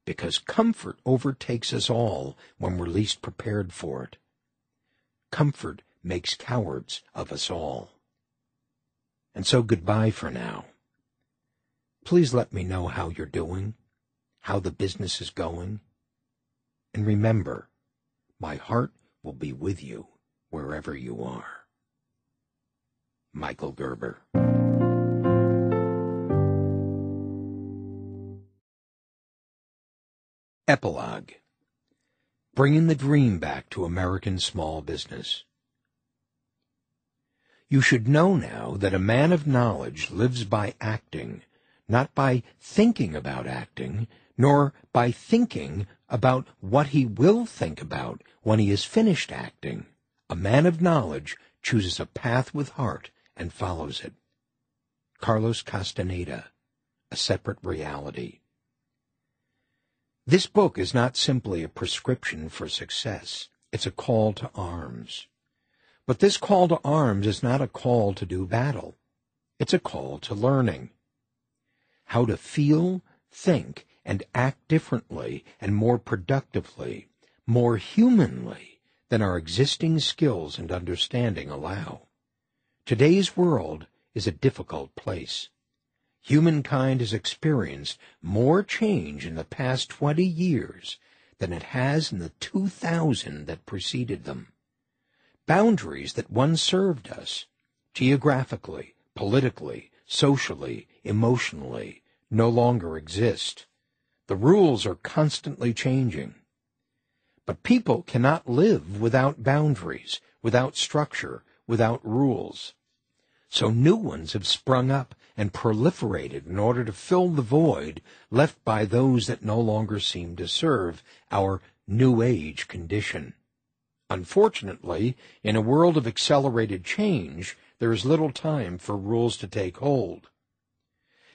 Speaker 1: Because comfort overtakes us all when we're least prepared for it. Comfort makes cowards of us all. And so goodbye for now. Please let me know how you're doing how the business is going. And remember, my heart will be with you wherever you are. Michael Gerber. Epilogue Bringing the Dream Back to American Small Business. You should know now that a man of knowledge lives by acting, not by thinking about acting, nor by thinking about what he will think about when he has finished acting. A man of knowledge chooses a path with heart and follows it. Carlos Castaneda, A Separate Reality. This book is not simply a prescription for success. It's a call to arms. But this call to arms is not a call to do battle. It's a call to learning. How to feel, think, and act differently and more productively, more humanly than our existing skills and understanding allow. Today's world is a difficult place. Humankind has experienced more change in the past 20 years than it has in the 2000 that preceded them. Boundaries that once served us, geographically, politically, socially, emotionally, no longer exist. The rules are constantly changing. But people cannot live without boundaries, without structure, without rules. So new ones have sprung up and proliferated in order to fill the void left by those that no longer seem to serve our new age condition. Unfortunately, in a world of accelerated change, there is little time for rules to take hold.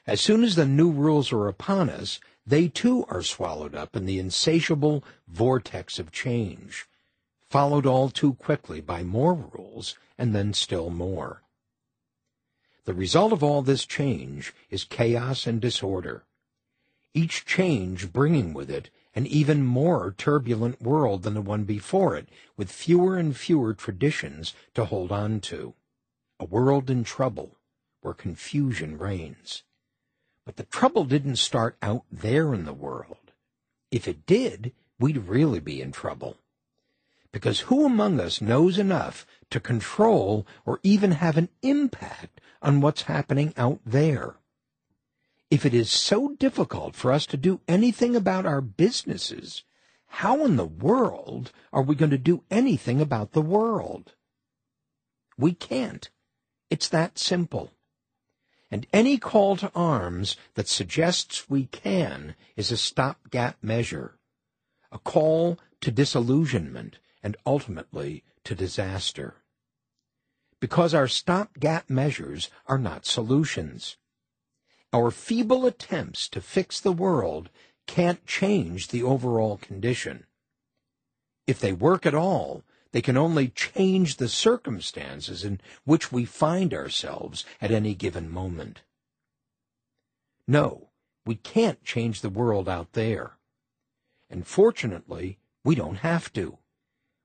Speaker 1: As soon as the new rules are upon us, they too are swallowed up in the insatiable vortex of change, followed all too quickly by more rules and then still more. The result of all this change is chaos and disorder, each change bringing with it an even more turbulent world than the one before it, with fewer and fewer traditions to hold on to. A world in trouble, where confusion reigns. But the trouble didn't start out there in the world. If it did, we'd really be in trouble. Because who among us knows enough to control or even have an impact on what's happening out there? If it is so difficult for us to do anything about our businesses, how in the world are we going to do anything about the world? We can't. It's that simple and any call to arms that suggests we can is a stopgap measure, a call to disillusionment and ultimately to disaster. Because our stopgap measures are not solutions. Our feeble attempts to fix the world can't change the overall condition. If they work at all, they can only change the circumstances in which we find ourselves at any given moment. No, we can't change the world out there. And fortunately, we don't have to.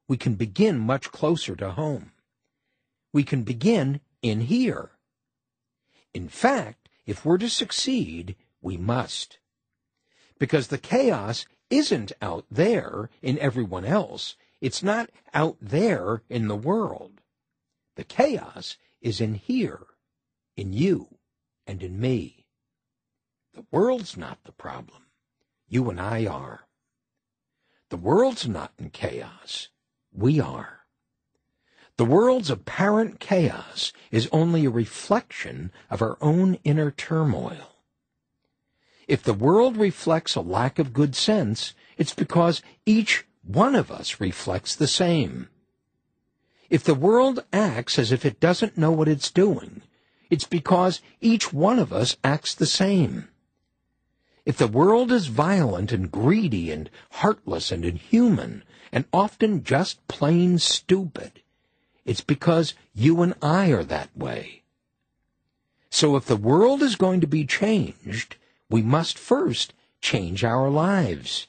Speaker 1: We can begin much closer to home. We can begin in here. In fact, if we're to succeed, we must. Because the chaos isn't out there in everyone else. It's not out there in the world. The chaos is in here, in you, and in me. The world's not the problem. You and I are. The world's not in chaos. We are. The world's apparent chaos is only a reflection of our own inner turmoil. If the world reflects a lack of good sense, it's because each one of us reflects the same. If the world acts as if it doesn't know what it's doing, it's because each one of us acts the same. If the world is violent and greedy and heartless and inhuman and often just plain stupid, it's because you and I are that way. So if the world is going to be changed, we must first change our lives.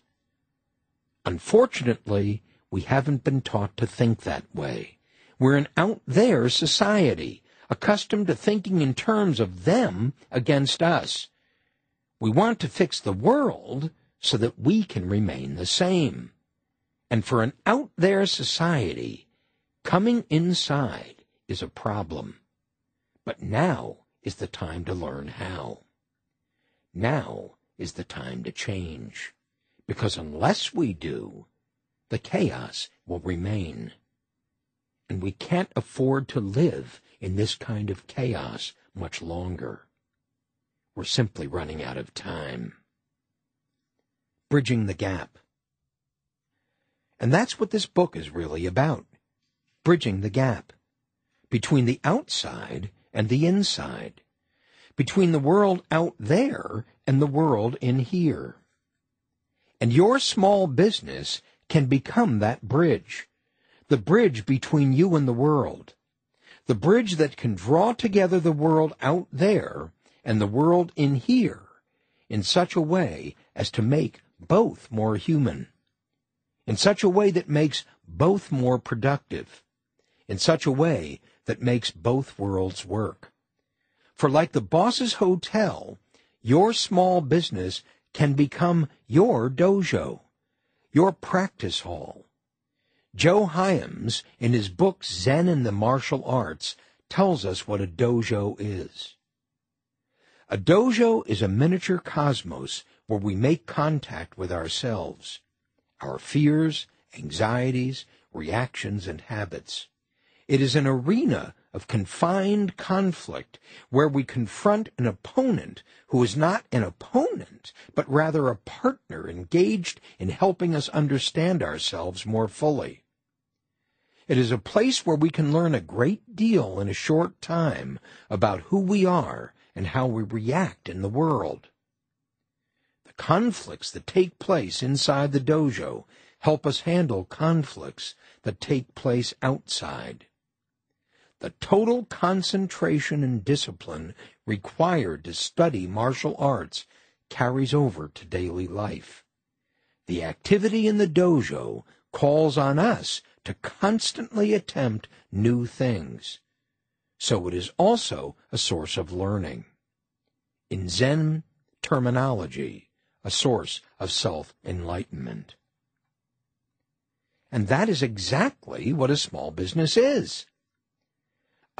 Speaker 1: Unfortunately, we haven't been taught to think that way. We're an out there society, accustomed to thinking in terms of them against us. We want to fix the world so that we can remain the same. And for an out there society, Coming inside is a problem. But now is the time to learn how. Now is the time to change. Because unless we do, the chaos will remain. And we can't afford to live in this kind of chaos much longer. We're simply running out of time. Bridging the gap. And that's what this book is really about bridging the gap between the outside and the inside, between the world out there and the world in here. And your small business can become that bridge, the bridge between you and the world, the bridge that can draw together the world out there and the world in here in such a way as to make both more human, in such a way that makes both more productive, in such a way that makes both worlds work. For like the boss's hotel, your small business can become your dojo, your practice hall. Joe Hyams, in his book Zen and the Martial Arts, tells us what a dojo is. A dojo is a miniature cosmos where we make contact with ourselves, our fears, anxieties, reactions, and habits. It is an arena of confined conflict where we confront an opponent who is not an opponent, but rather a partner engaged in helping us understand ourselves more fully. It is a place where we can learn a great deal in a short time about who we are and how we react in the world. The conflicts that take place inside the dojo help us handle conflicts that take place outside. The total concentration and discipline required to study martial arts carries over to daily life. The activity in the dojo calls on us to constantly attempt new things. So it is also a source of learning. In Zen terminology, a source of self-enlightenment. And that is exactly what a small business is.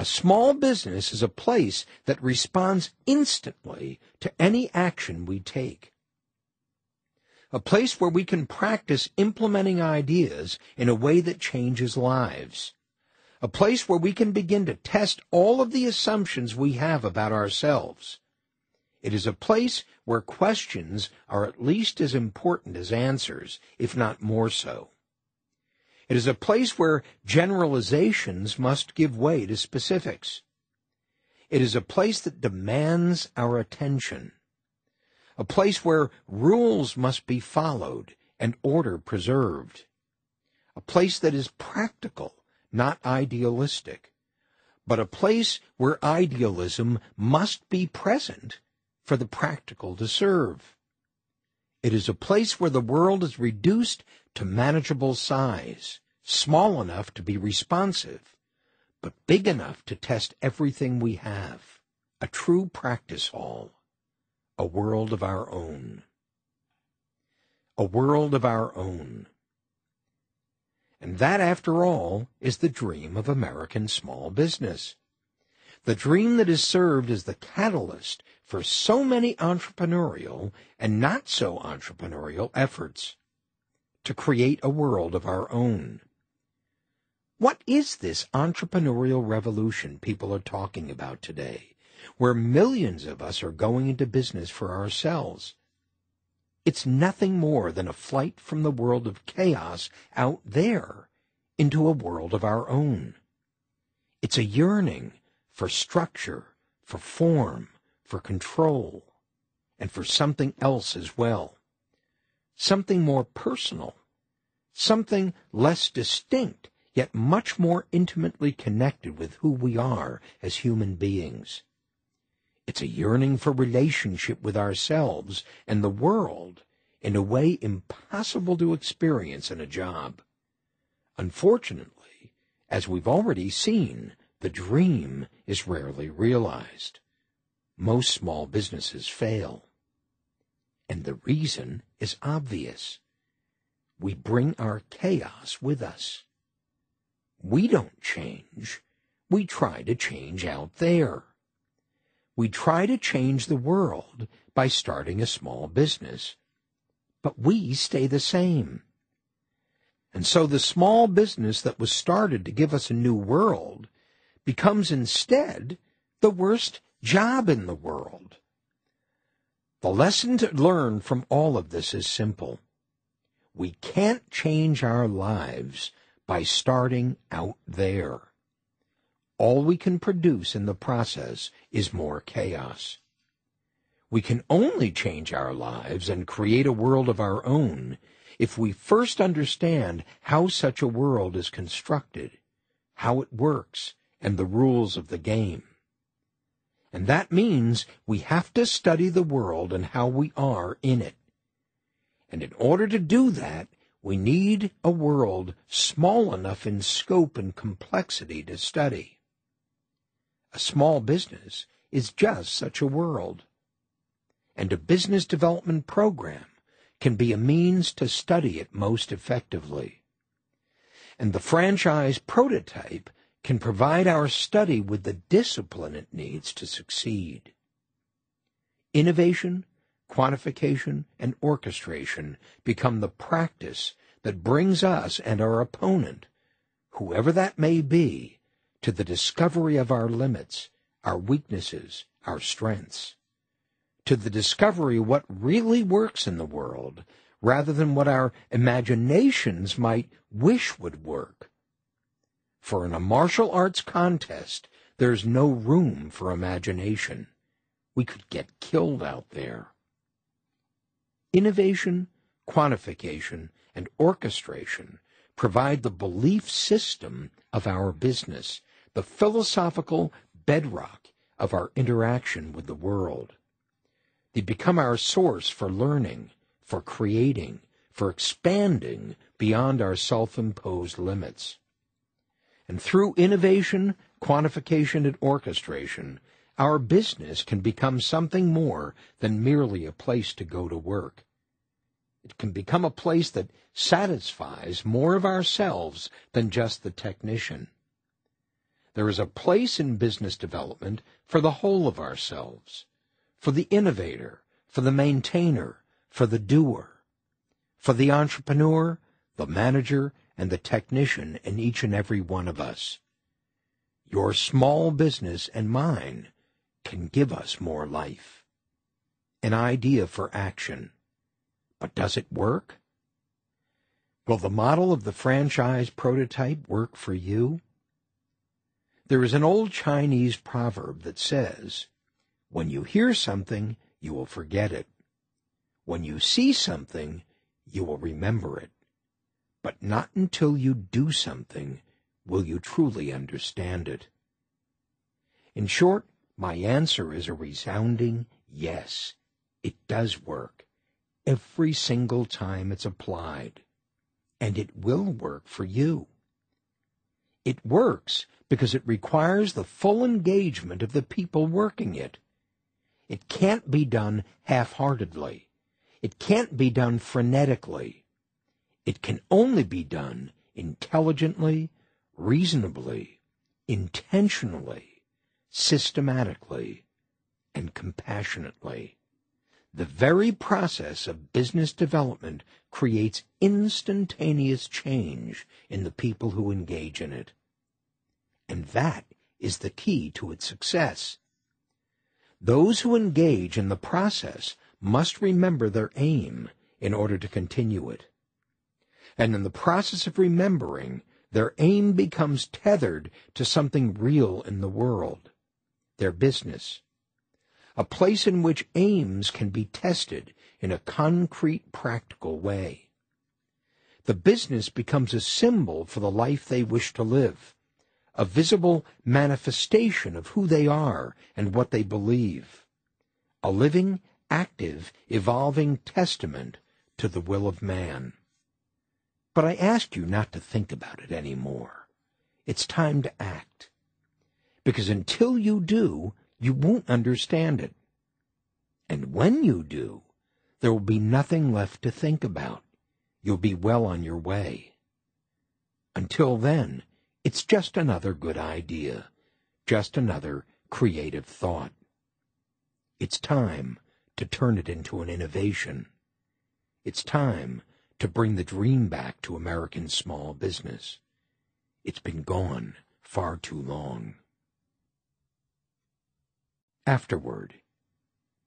Speaker 1: A small business is a place that responds instantly to any action we take. A place where we can practice implementing ideas in a way that changes lives. A place where we can begin to test all of the assumptions we have about ourselves. It is a place where questions are at least as important as answers, if not more so. It is a place where generalizations must give way to specifics. It is a place that demands our attention. A place where rules must be followed and order preserved. A place that is practical, not idealistic. But a place where idealism must be present for the practical to serve. It is a place where the world is reduced to manageable size, small enough to be responsive, but big enough to test everything we have. A true practice hall. A world of our own. A world of our own. And that, after all, is the dream of American small business. The dream that has served as the catalyst for so many entrepreneurial and not so entrepreneurial efforts to create a world of our own. What is this entrepreneurial revolution people are talking about today, where millions of us are going into business for ourselves? It's nothing more than a flight from the world of chaos out there into a world of our own. It's a yearning for structure, for form, for control, and for something else as well something more personal, something less distinct, yet much more intimately connected with who we are as human beings. It's a yearning for relationship with ourselves and the world in a way impossible to experience in a job. Unfortunately, as we've already seen, the dream is rarely realized. Most small businesses fail. And the reason is obvious. We bring our chaos with us. We don't change. We try to change out there. We try to change the world by starting a small business. But we stay the same. And so the small business that was started to give us a new world becomes instead the worst job in the world. The lesson to learn from all of this is simple. We can't change our lives by starting out there. All we can produce in the process is more chaos. We can only change our lives and create a world of our own if we first understand how such a world is constructed, how it works, and the rules of the game. And that means we have to study the world and how we are in it. And in order to do that, we need a world small enough in scope and complexity to study. A small business is just such a world. And a business development program can be a means to study it most effectively. And the franchise prototype can provide our study with the discipline it needs to succeed. Innovation, quantification, and orchestration become the practice that brings us and our opponent, whoever that may be, to the discovery of our limits, our weaknesses, our strengths, to the discovery what really works in the world, rather than what our imaginations might wish would work for in a martial arts contest, there's no room for imagination. We could get killed out there. Innovation, quantification, and orchestration provide the belief system of our business, the philosophical bedrock of our interaction with the world. They become our source for learning, for creating, for expanding beyond our self-imposed limits. And through innovation, quantification, and orchestration, our business can become something more than merely a place to go to work. It can become a place that satisfies more of ourselves than just the technician. There is a place in business development for the whole of ourselves, for the innovator, for the maintainer, for the doer, for the entrepreneur, the manager, and the technician in each and every one of us. Your small business and mine can give us more life. An idea for action. But does it work? Will the model of the franchise prototype work for you? There is an old Chinese proverb that says, when you hear something, you will forget it. When you see something, you will remember it. But not until you do something will you truly understand it. In short, my answer is a resounding yes. It does work. Every single time it's applied. And it will work for you. It works because it requires the full engagement of the people working it. It can't be done half-heartedly. It can't be done frenetically. It can only be done intelligently, reasonably, intentionally, systematically, and compassionately. The very process of business development creates instantaneous change in the people who engage in it. And that is the key to its success. Those who engage in the process must remember their aim in order to continue it. And in the process of remembering, their aim becomes tethered to something real in the world, their business. A place in which aims can be tested in a concrete, practical way. The business becomes a symbol for the life they wish to live, a visible manifestation of who they are and what they believe, a living, active, evolving testament to the will of man. But I ask you not to think about it any more. It's time to act. Because until you do, you won't understand it. And when you do, there will be nothing left to think about. You'll be well on your way. Until then, it's just another good idea, just another creative thought. It's time to turn it into an innovation. It's time to bring the dream back to American small business. It's been gone far too long. Afterward,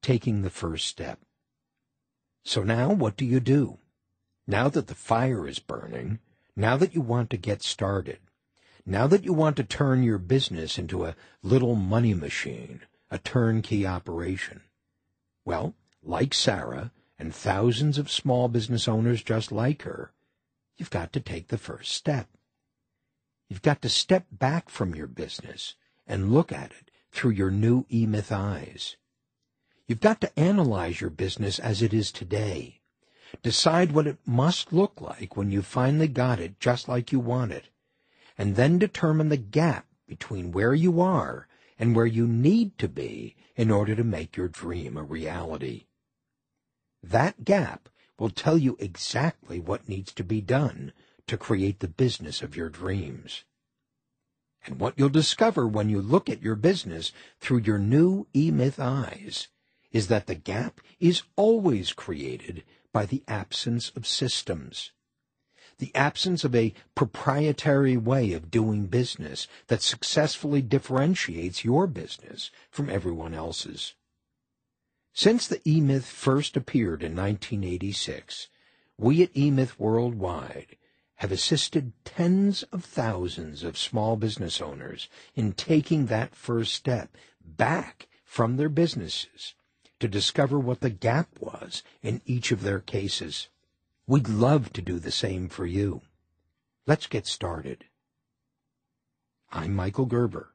Speaker 1: taking the first step. So now what do you do? Now that the fire is burning, now that you want to get started, now that you want to turn your business into a little money machine, a turnkey operation, well, like Sarah and thousands of small business owners just like her, you've got to take the first step. You've got to step back from your business and look at it through your new E-Myth eyes. You've got to analyze your business as it is today. Decide what it must look like when you finally got it just like you want it and then determine the gap between where you are and where you need to be in order to make your dream a reality. That gap will tell you exactly what needs to be done to create the business of your dreams. And what you'll discover when you look at your business through your new E-Myth eyes is that the gap is always created by the absence of systems the absence of a proprietary way of doing business that successfully differentiates your business from everyone else's. Since the E-Myth first appeared in 1986, we at E-Myth Worldwide have assisted tens of thousands of small business owners in taking that first step back from their businesses to discover what the gap was in each of their cases. We'd love to do the same for you. Let's get started. I'm Michael Gerber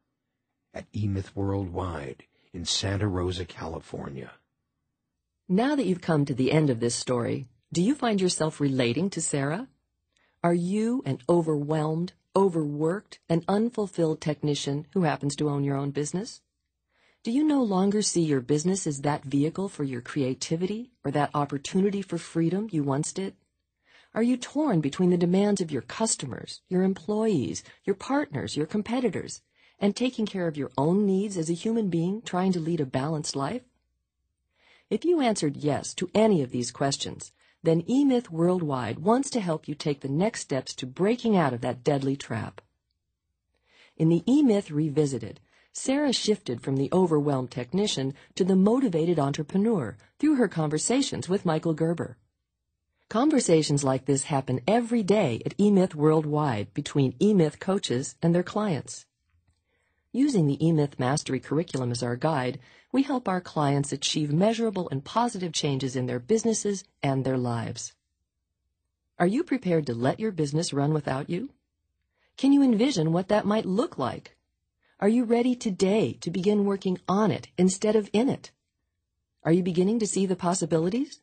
Speaker 1: at E-Myth Worldwide in Santa Rosa, California.
Speaker 2: Now that you've come to the end of this story, do you find yourself relating to Sarah? Are you an overwhelmed, overworked, and unfulfilled technician who happens to own your own business? Do you no longer see your business as that vehicle for your creativity or that opportunity for freedom you once did? Are you torn between the demands of your customers, your employees, your partners, your competitors, and taking care of your own needs as a human being trying to lead a balanced life? If you answered yes to any of these questions, then E-Myth Worldwide wants to help you take the next steps to breaking out of that deadly trap. In the E-Myth Revisited, Sarah shifted from the overwhelmed technician to the motivated entrepreneur through her conversations with Michael Gerber. Conversations like this happen every day at E-Myth Worldwide between E-Myth coaches and their clients. Using the E-Myth Mastery curriculum as our guide, we help our clients achieve measurable and positive changes in their businesses and their lives. Are you prepared to let your business run without you? Can you envision what that might look like? Are you ready today to begin working on it instead of in it? Are you beginning to see the possibilities?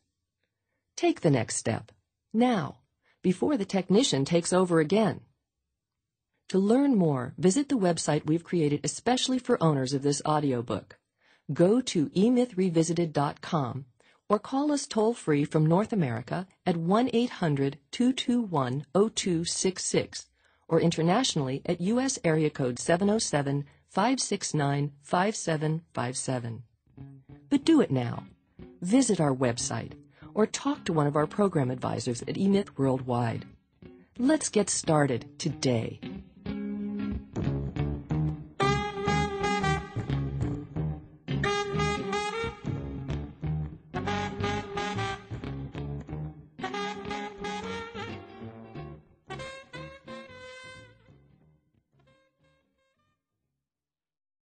Speaker 2: Take the next step, now, before the technician takes over again. To learn more, visit the website we've created especially for owners of this audiobook. Go to emythrevisited.com or call us toll free from North America at 1 800 221 0266 or internationally at U.S. area code 707 569 5757. But do it now. Visit our website or talk to one of our program advisors at E-Myth Worldwide. Let's get started today.